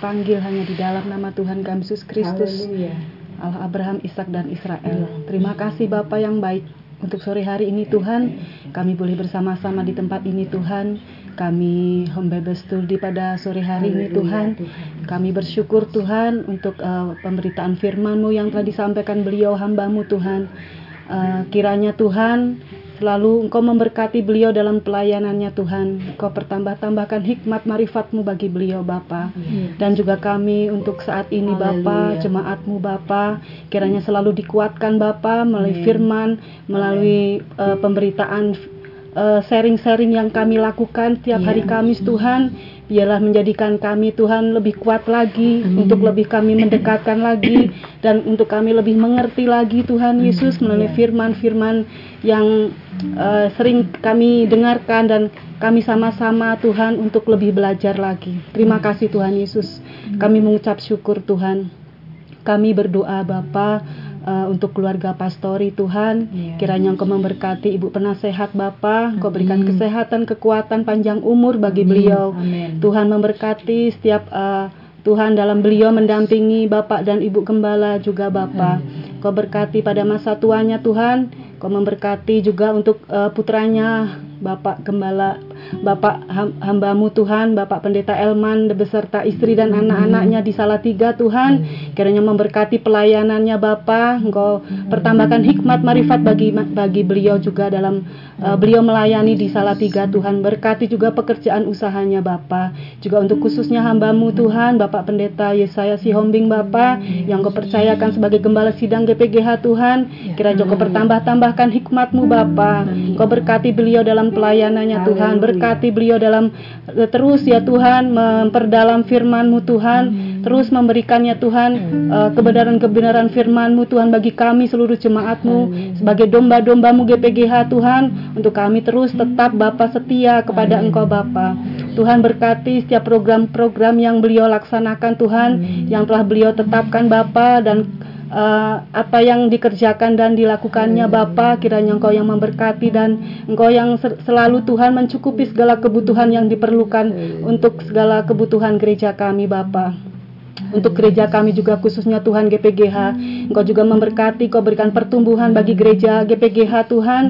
dan kami panggil hanya di dalam nama Tuhan kami Yesus Kristus. Allah Abraham, Ishak dan Israel Terima kasih Bapa yang baik untuk sore hari ini Tuhan, kami boleh bersama-sama di tempat ini Tuhan. Kami home Bible study pada sore hari ini Tuhan. Kami bersyukur Tuhan untuk uh, pemberitaan firman-Mu yang telah disampaikan beliau hamba-Mu Tuhan. Uh, kiranya Tuhan Selalu Engkau memberkati beliau dalam pelayanannya Tuhan. Engkau pertambah-tambahkan hikmat marifatmu bagi beliau Bapa. Dan juga kami untuk saat ini Bapa, jemaatmu Bapa, kiranya selalu dikuatkan Bapa melalui firman, melalui uh, pemberitaan sharing-sharing yang kami lakukan tiap hari Kamis Tuhan biarlah menjadikan kami Tuhan lebih kuat lagi Amin. untuk lebih kami mendekatkan lagi dan untuk kami lebih mengerti lagi Tuhan Yesus melalui firman-firman yang uh, sering kami dengarkan dan kami sama-sama Tuhan untuk lebih belajar lagi. Terima kasih Tuhan Yesus. Kami mengucap syukur Tuhan. Kami berdoa Bapa uh, untuk keluarga pastori Tuhan. Yeah. Kiranya Engkau memberkati Ibu penasehat Bapa, Engkau berikan kesehatan, kekuatan, panjang umur bagi Amin. beliau. Amin. Tuhan memberkati setiap uh, Tuhan dalam beliau mendampingi Bapak dan Ibu Gembala juga Bapak. Kau berkati pada masa tuanya Tuhan. Kau memberkati juga untuk uh, putranya Bapak Gembala, Bapak hambamu Tuhan, Bapak Pendeta Elman beserta istri dan anak-anaknya di Salatiga Tuhan, kiranya memberkati pelayanannya Bapak, Engkau pertambahkan hikmat marifat bagi bagi beliau juga dalam uh, beliau melayani di Salatiga Tuhan, berkati juga pekerjaan usahanya Bapak, juga untuk khususnya hambamu Tuhan, Bapak Pendeta Yesaya Sihombing Bapak, yang kau percayakan sebagai gembala sidang GPGH Tuhan, kiranya kau pertambah-tambahkan hikmatmu Bapak, kau berkati beliau dalam dalam pelayanannya Tuhan. Berkati beliau dalam eh, terus ya Tuhan memperdalam firman-Mu Tuhan, terus memberikannya Tuhan uh, kebenaran-kebenaran firman-Mu Tuhan bagi kami seluruh jemaat-Mu. Sebagai domba-domba-Mu GPGH Tuhan. Untuk kami terus tetap Bapa setia kepada Engkau Bapa. Tuhan berkati setiap program-program yang beliau laksanakan Tuhan yang telah beliau tetapkan Bapa dan uh, apa yang dikerjakan dan dilakukannya Bapa kiranya Engkau yang memberkati dan Engkau yang selalu Tuhan mencukupi segala kebutuhan yang diperlukan untuk segala kebutuhan gereja kami Bapa. Untuk gereja kami juga khususnya Tuhan GPGH, Engkau juga memberkati, Engkau berikan pertumbuhan bagi gereja GPGH Tuhan.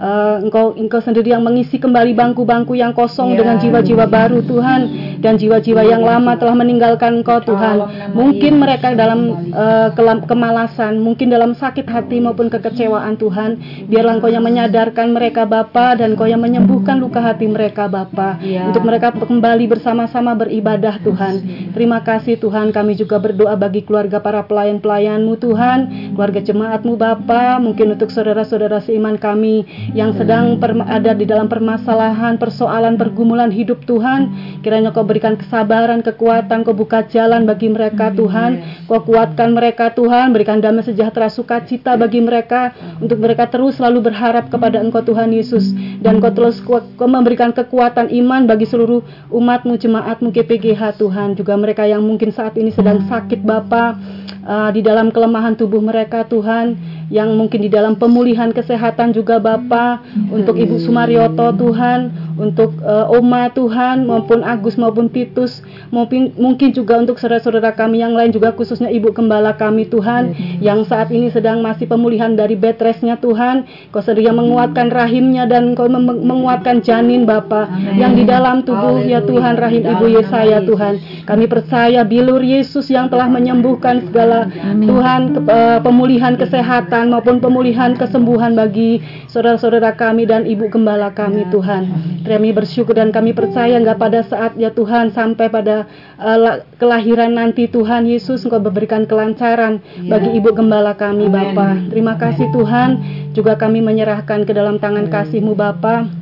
Uh, engkau Engkau sendiri yang mengisi kembali bangku-bangku yang kosong ya. dengan jiwa-jiwa baru Tuhan dan jiwa-jiwa yang lama telah meninggalkan Engkau Tuhan. Mungkin mereka dalam uh, kemalasan, mungkin dalam sakit hati maupun kekecewaan Tuhan. Biarlah Engkau yang menyadarkan mereka Bapa dan Engkau yang menyembuhkan luka hati mereka Bapa. Ya. Untuk mereka kembali bersama-sama beribadah Tuhan. Terima kasih Tuhan kami juga berdoa bagi keluarga para pelayan-pelayanmu Tuhan, keluarga jemaatmu Bapa, mungkin untuk saudara-saudara seiman kami yang sedang ada di dalam permasalahan, persoalan, pergumulan hidup Tuhan. Kiranya kau berikan kesabaran, kekuatan, kau buka jalan bagi mereka Tuhan. Kau kuatkan mereka Tuhan, berikan damai sejahtera sukacita bagi mereka untuk mereka terus selalu berharap kepada Engkau Tuhan Yesus dan kau terus kau memberikan kekuatan iman bagi seluruh umatmu, jemaatmu GPGH Tuhan. Juga mereka yang mungkin saat ini sedang sakit Bapak uh, di dalam kelemahan tubuh mereka Tuhan yang mungkin di dalam pemulihan kesehatan juga Bapa untuk Ibu Sumaryoto Tuhan untuk uh, Oma Tuhan maupun Agus maupun Titus maupun mungkin juga untuk saudara-saudara kami yang lain juga khususnya Ibu Gembala kami Tuhan yang saat ini sedang masih pemulihan dari bed restnya Tuhan. Kau yang menguatkan rahimnya dan Kau menguatkan janin Bapa yang di dalam tubuh ya Tuhan rahim Ibu Yesaya Tuhan. Kami percaya bilur Yesus yang telah menyembuhkan segala Tuhan ke, uh, pemulihan kesehatan kesehatan maupun pemulihan kesembuhan bagi saudara-saudara kami dan ibu gembala kami ya, Tuhan. Kami bersyukur dan kami percaya enggak pada saat ya Tuhan sampai pada uh, kelahiran nanti Tuhan Yesus Engkau memberikan kelancaran ya. bagi ibu gembala kami Bapa. Terima kasih Tuhan. Juga kami menyerahkan ke dalam tangan kasih-Mu Bapa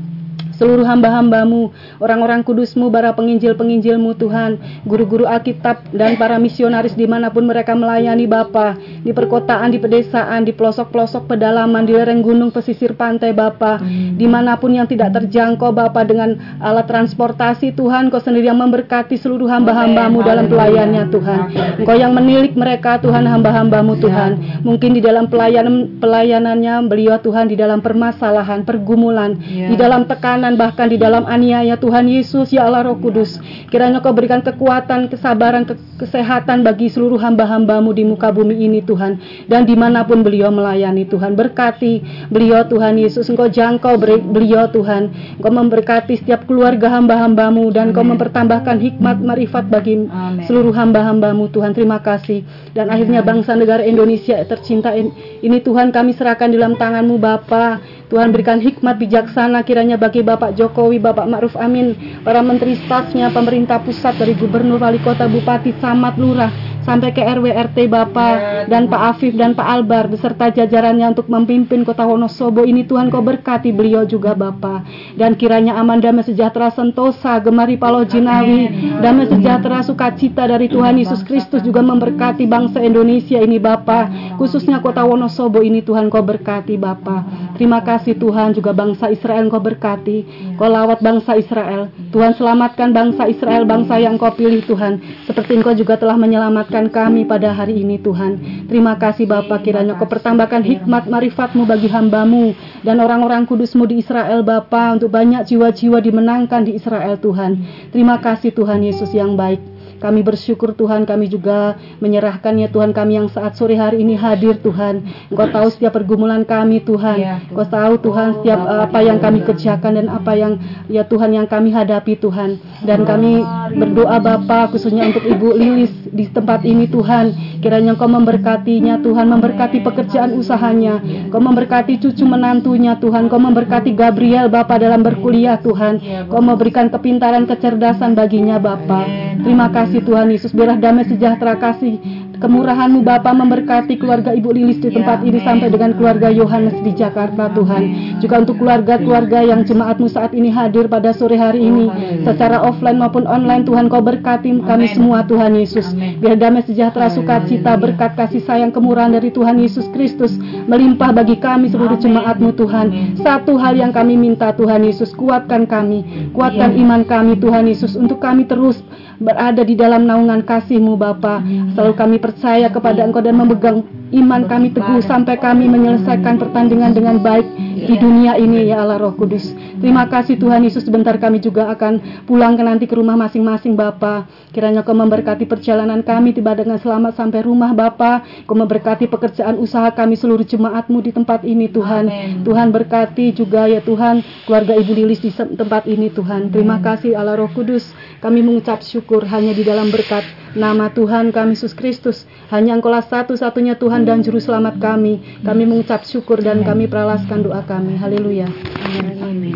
seluruh hamba-hambamu, orang-orang kudusmu, para penginjil-penginjilmu Tuhan, guru-guru Alkitab dan para misionaris di mana pun mereka melayani Bapa, di perkotaan, di pedesaan, di pelosok-pelosok pedalaman, di lereng gunung, pesisir pantai Bapa, di mana pun yang tidak terjangkau Bapa dengan alat transportasi Tuhan, Kau sendiri yang memberkati seluruh hamba-hambamu dalam pelayannya Tuhan, Engkau yang menilik mereka Tuhan hamba-hambamu Tuhan, mungkin di dalam pelayanan pelayanannya beliau Tuhan di dalam permasalahan, pergumulan, di dalam tekanan Bahkan di dalam aniaya Tuhan Yesus ya Allah Roh Kudus. Kiranya kau berikan kekuatan, kesabaran, ke- kesehatan bagi seluruh hamba-hambamu di muka bumi ini Tuhan. Dan di mana pun beliau melayani Tuhan. Berkati beliau Tuhan Yesus. Engkau jangkau beliau Tuhan. Engkau memberkati setiap keluarga hamba-hambamu. Dan engkau mempertambahkan hikmat marifat bagi seluruh hamba-hambamu Tuhan. Terima kasih. Dan akhirnya bangsa negara Indonesia tercinta in- ini Tuhan kami serahkan di dalam tanganmu Bapa. Tuhan berikan hikmat bijaksana kiranya bagi Bapak Jokowi, Bapak Ma'ruf Amin, para menteri stafnya, pemerintah pusat dari gubernur, wali kota, bupati, camat, lurah, sampai ke RW RT Bapak dan Pak Afif dan Pak Albar beserta jajarannya untuk memimpin kota Wonosobo ini. Tuhan kau berkati beliau juga Bapak. Dan kiranya aman damai sejahtera sentosa gemari Palo Jinawi damai sejahtera sukacita dari Tuhan Yesus Kristus juga memberkati bangsa Indonesia ini Bapak. Khususnya kota Wonosobo ini Tuhan kau berkati Bapak. Terima kasih Tuhan juga bangsa Israel kau berkati. Kau lawat bangsa Israel. Tuhan selamatkan bangsa Israel bangsa yang kau pilih Tuhan. Seperti engkau juga telah menyelamatkan kami pada hari ini Tuhan. Terima kasih Bapa. Kiranya kau pertambahkan hikmat marifatmu bagi hambamu dan orang-orang kudusmu di Israel Bapa untuk banyak jiwa-jiwa dimenangkan di Israel Tuhan. Terima kasih Tuhan Yesus yang baik kami bersyukur Tuhan, kami juga menyerahkannya Tuhan kami yang saat sore hari ini hadir Tuhan. Engkau tahu setiap pergumulan kami Tuhan. Engkau tahu Tuhan setiap apa yang kami kerjakan dan apa yang ya Tuhan yang kami hadapi Tuhan. Dan kami berdoa Bapa khususnya untuk Ibu Lilis di tempat ini Tuhan. Kiranya Engkau memberkatinya Tuhan, memberkati pekerjaan usahanya. Engkau memberkati cucu menantunya Tuhan. Engkau memberkati Gabriel Bapa dalam berkuliah Tuhan. Engkau memberikan kepintaran, kecerdasan baginya Bapa. Terima kasih Tuhan Yesus, biarlah damai sejahtera kasih kemurahan-Mu Bapa memberkati keluarga Ibu Lilis di tempat ini sampai dengan keluarga Yohanes di Jakarta Tuhan. Juga untuk keluarga-keluarga yang jemaat-Mu saat ini hadir pada sore hari ini secara offline maupun online Tuhan Kau berkati kami semua Tuhan Yesus. Biar damai sejahtera sukacita berkat kasih sayang kemurahan dari Tuhan Yesus Kristus melimpah bagi kami seluruh jemaat-Mu Tuhan. Satu hal yang kami minta Tuhan Yesus kuatkan kami, kuatkan iman kami Tuhan Yesus. Untuk kami terus berada di dalam naungan kasih-Mu Bapa. Selalu kami percaya kepada Engkau dan memegang iman kami teguh sampai kami menyelesaikan pertandingan dengan baik di dunia ini ya Allah Roh Kudus. Terima kasih Tuhan Yesus sebentar kami juga akan pulang ke nanti ke rumah masing-masing Bapa. Kiranya Kau memberkati perjalanan kami tiba dengan selamat sampai rumah Bapa. Kau memberkati pekerjaan usaha kami seluruh jemaat-Mu di tempat ini Tuhan. Tuhan berkati juga ya Tuhan keluarga Ibu Lilis di tempat ini Tuhan. Terima kasih Allah Roh Kudus. Kami mengucap syukur hanya di dalam berkat nama Tuhan kami Yesus Kristus. Hanya Engkaulah satu-satunya Tuhan dan Juru Selamat kami. Kami mengucap syukur dan kami peralaskan doa kami. Haleluya. Dan. Amin.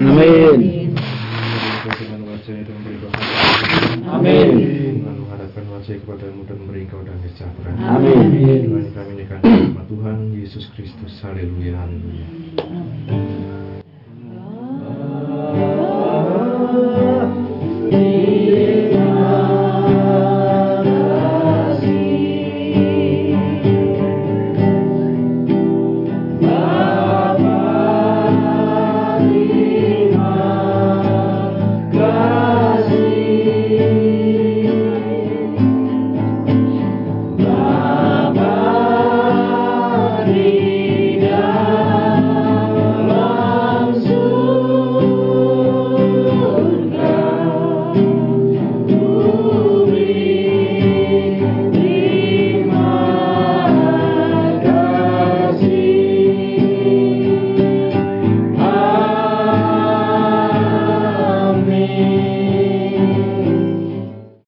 Dan. Amin. Wajah kepadamu dan memberi engkau damai sejahtera. Amin. Tuhan kami nyatakan nama Tuhan Yesus Kristus. Haleluya. Haleluya.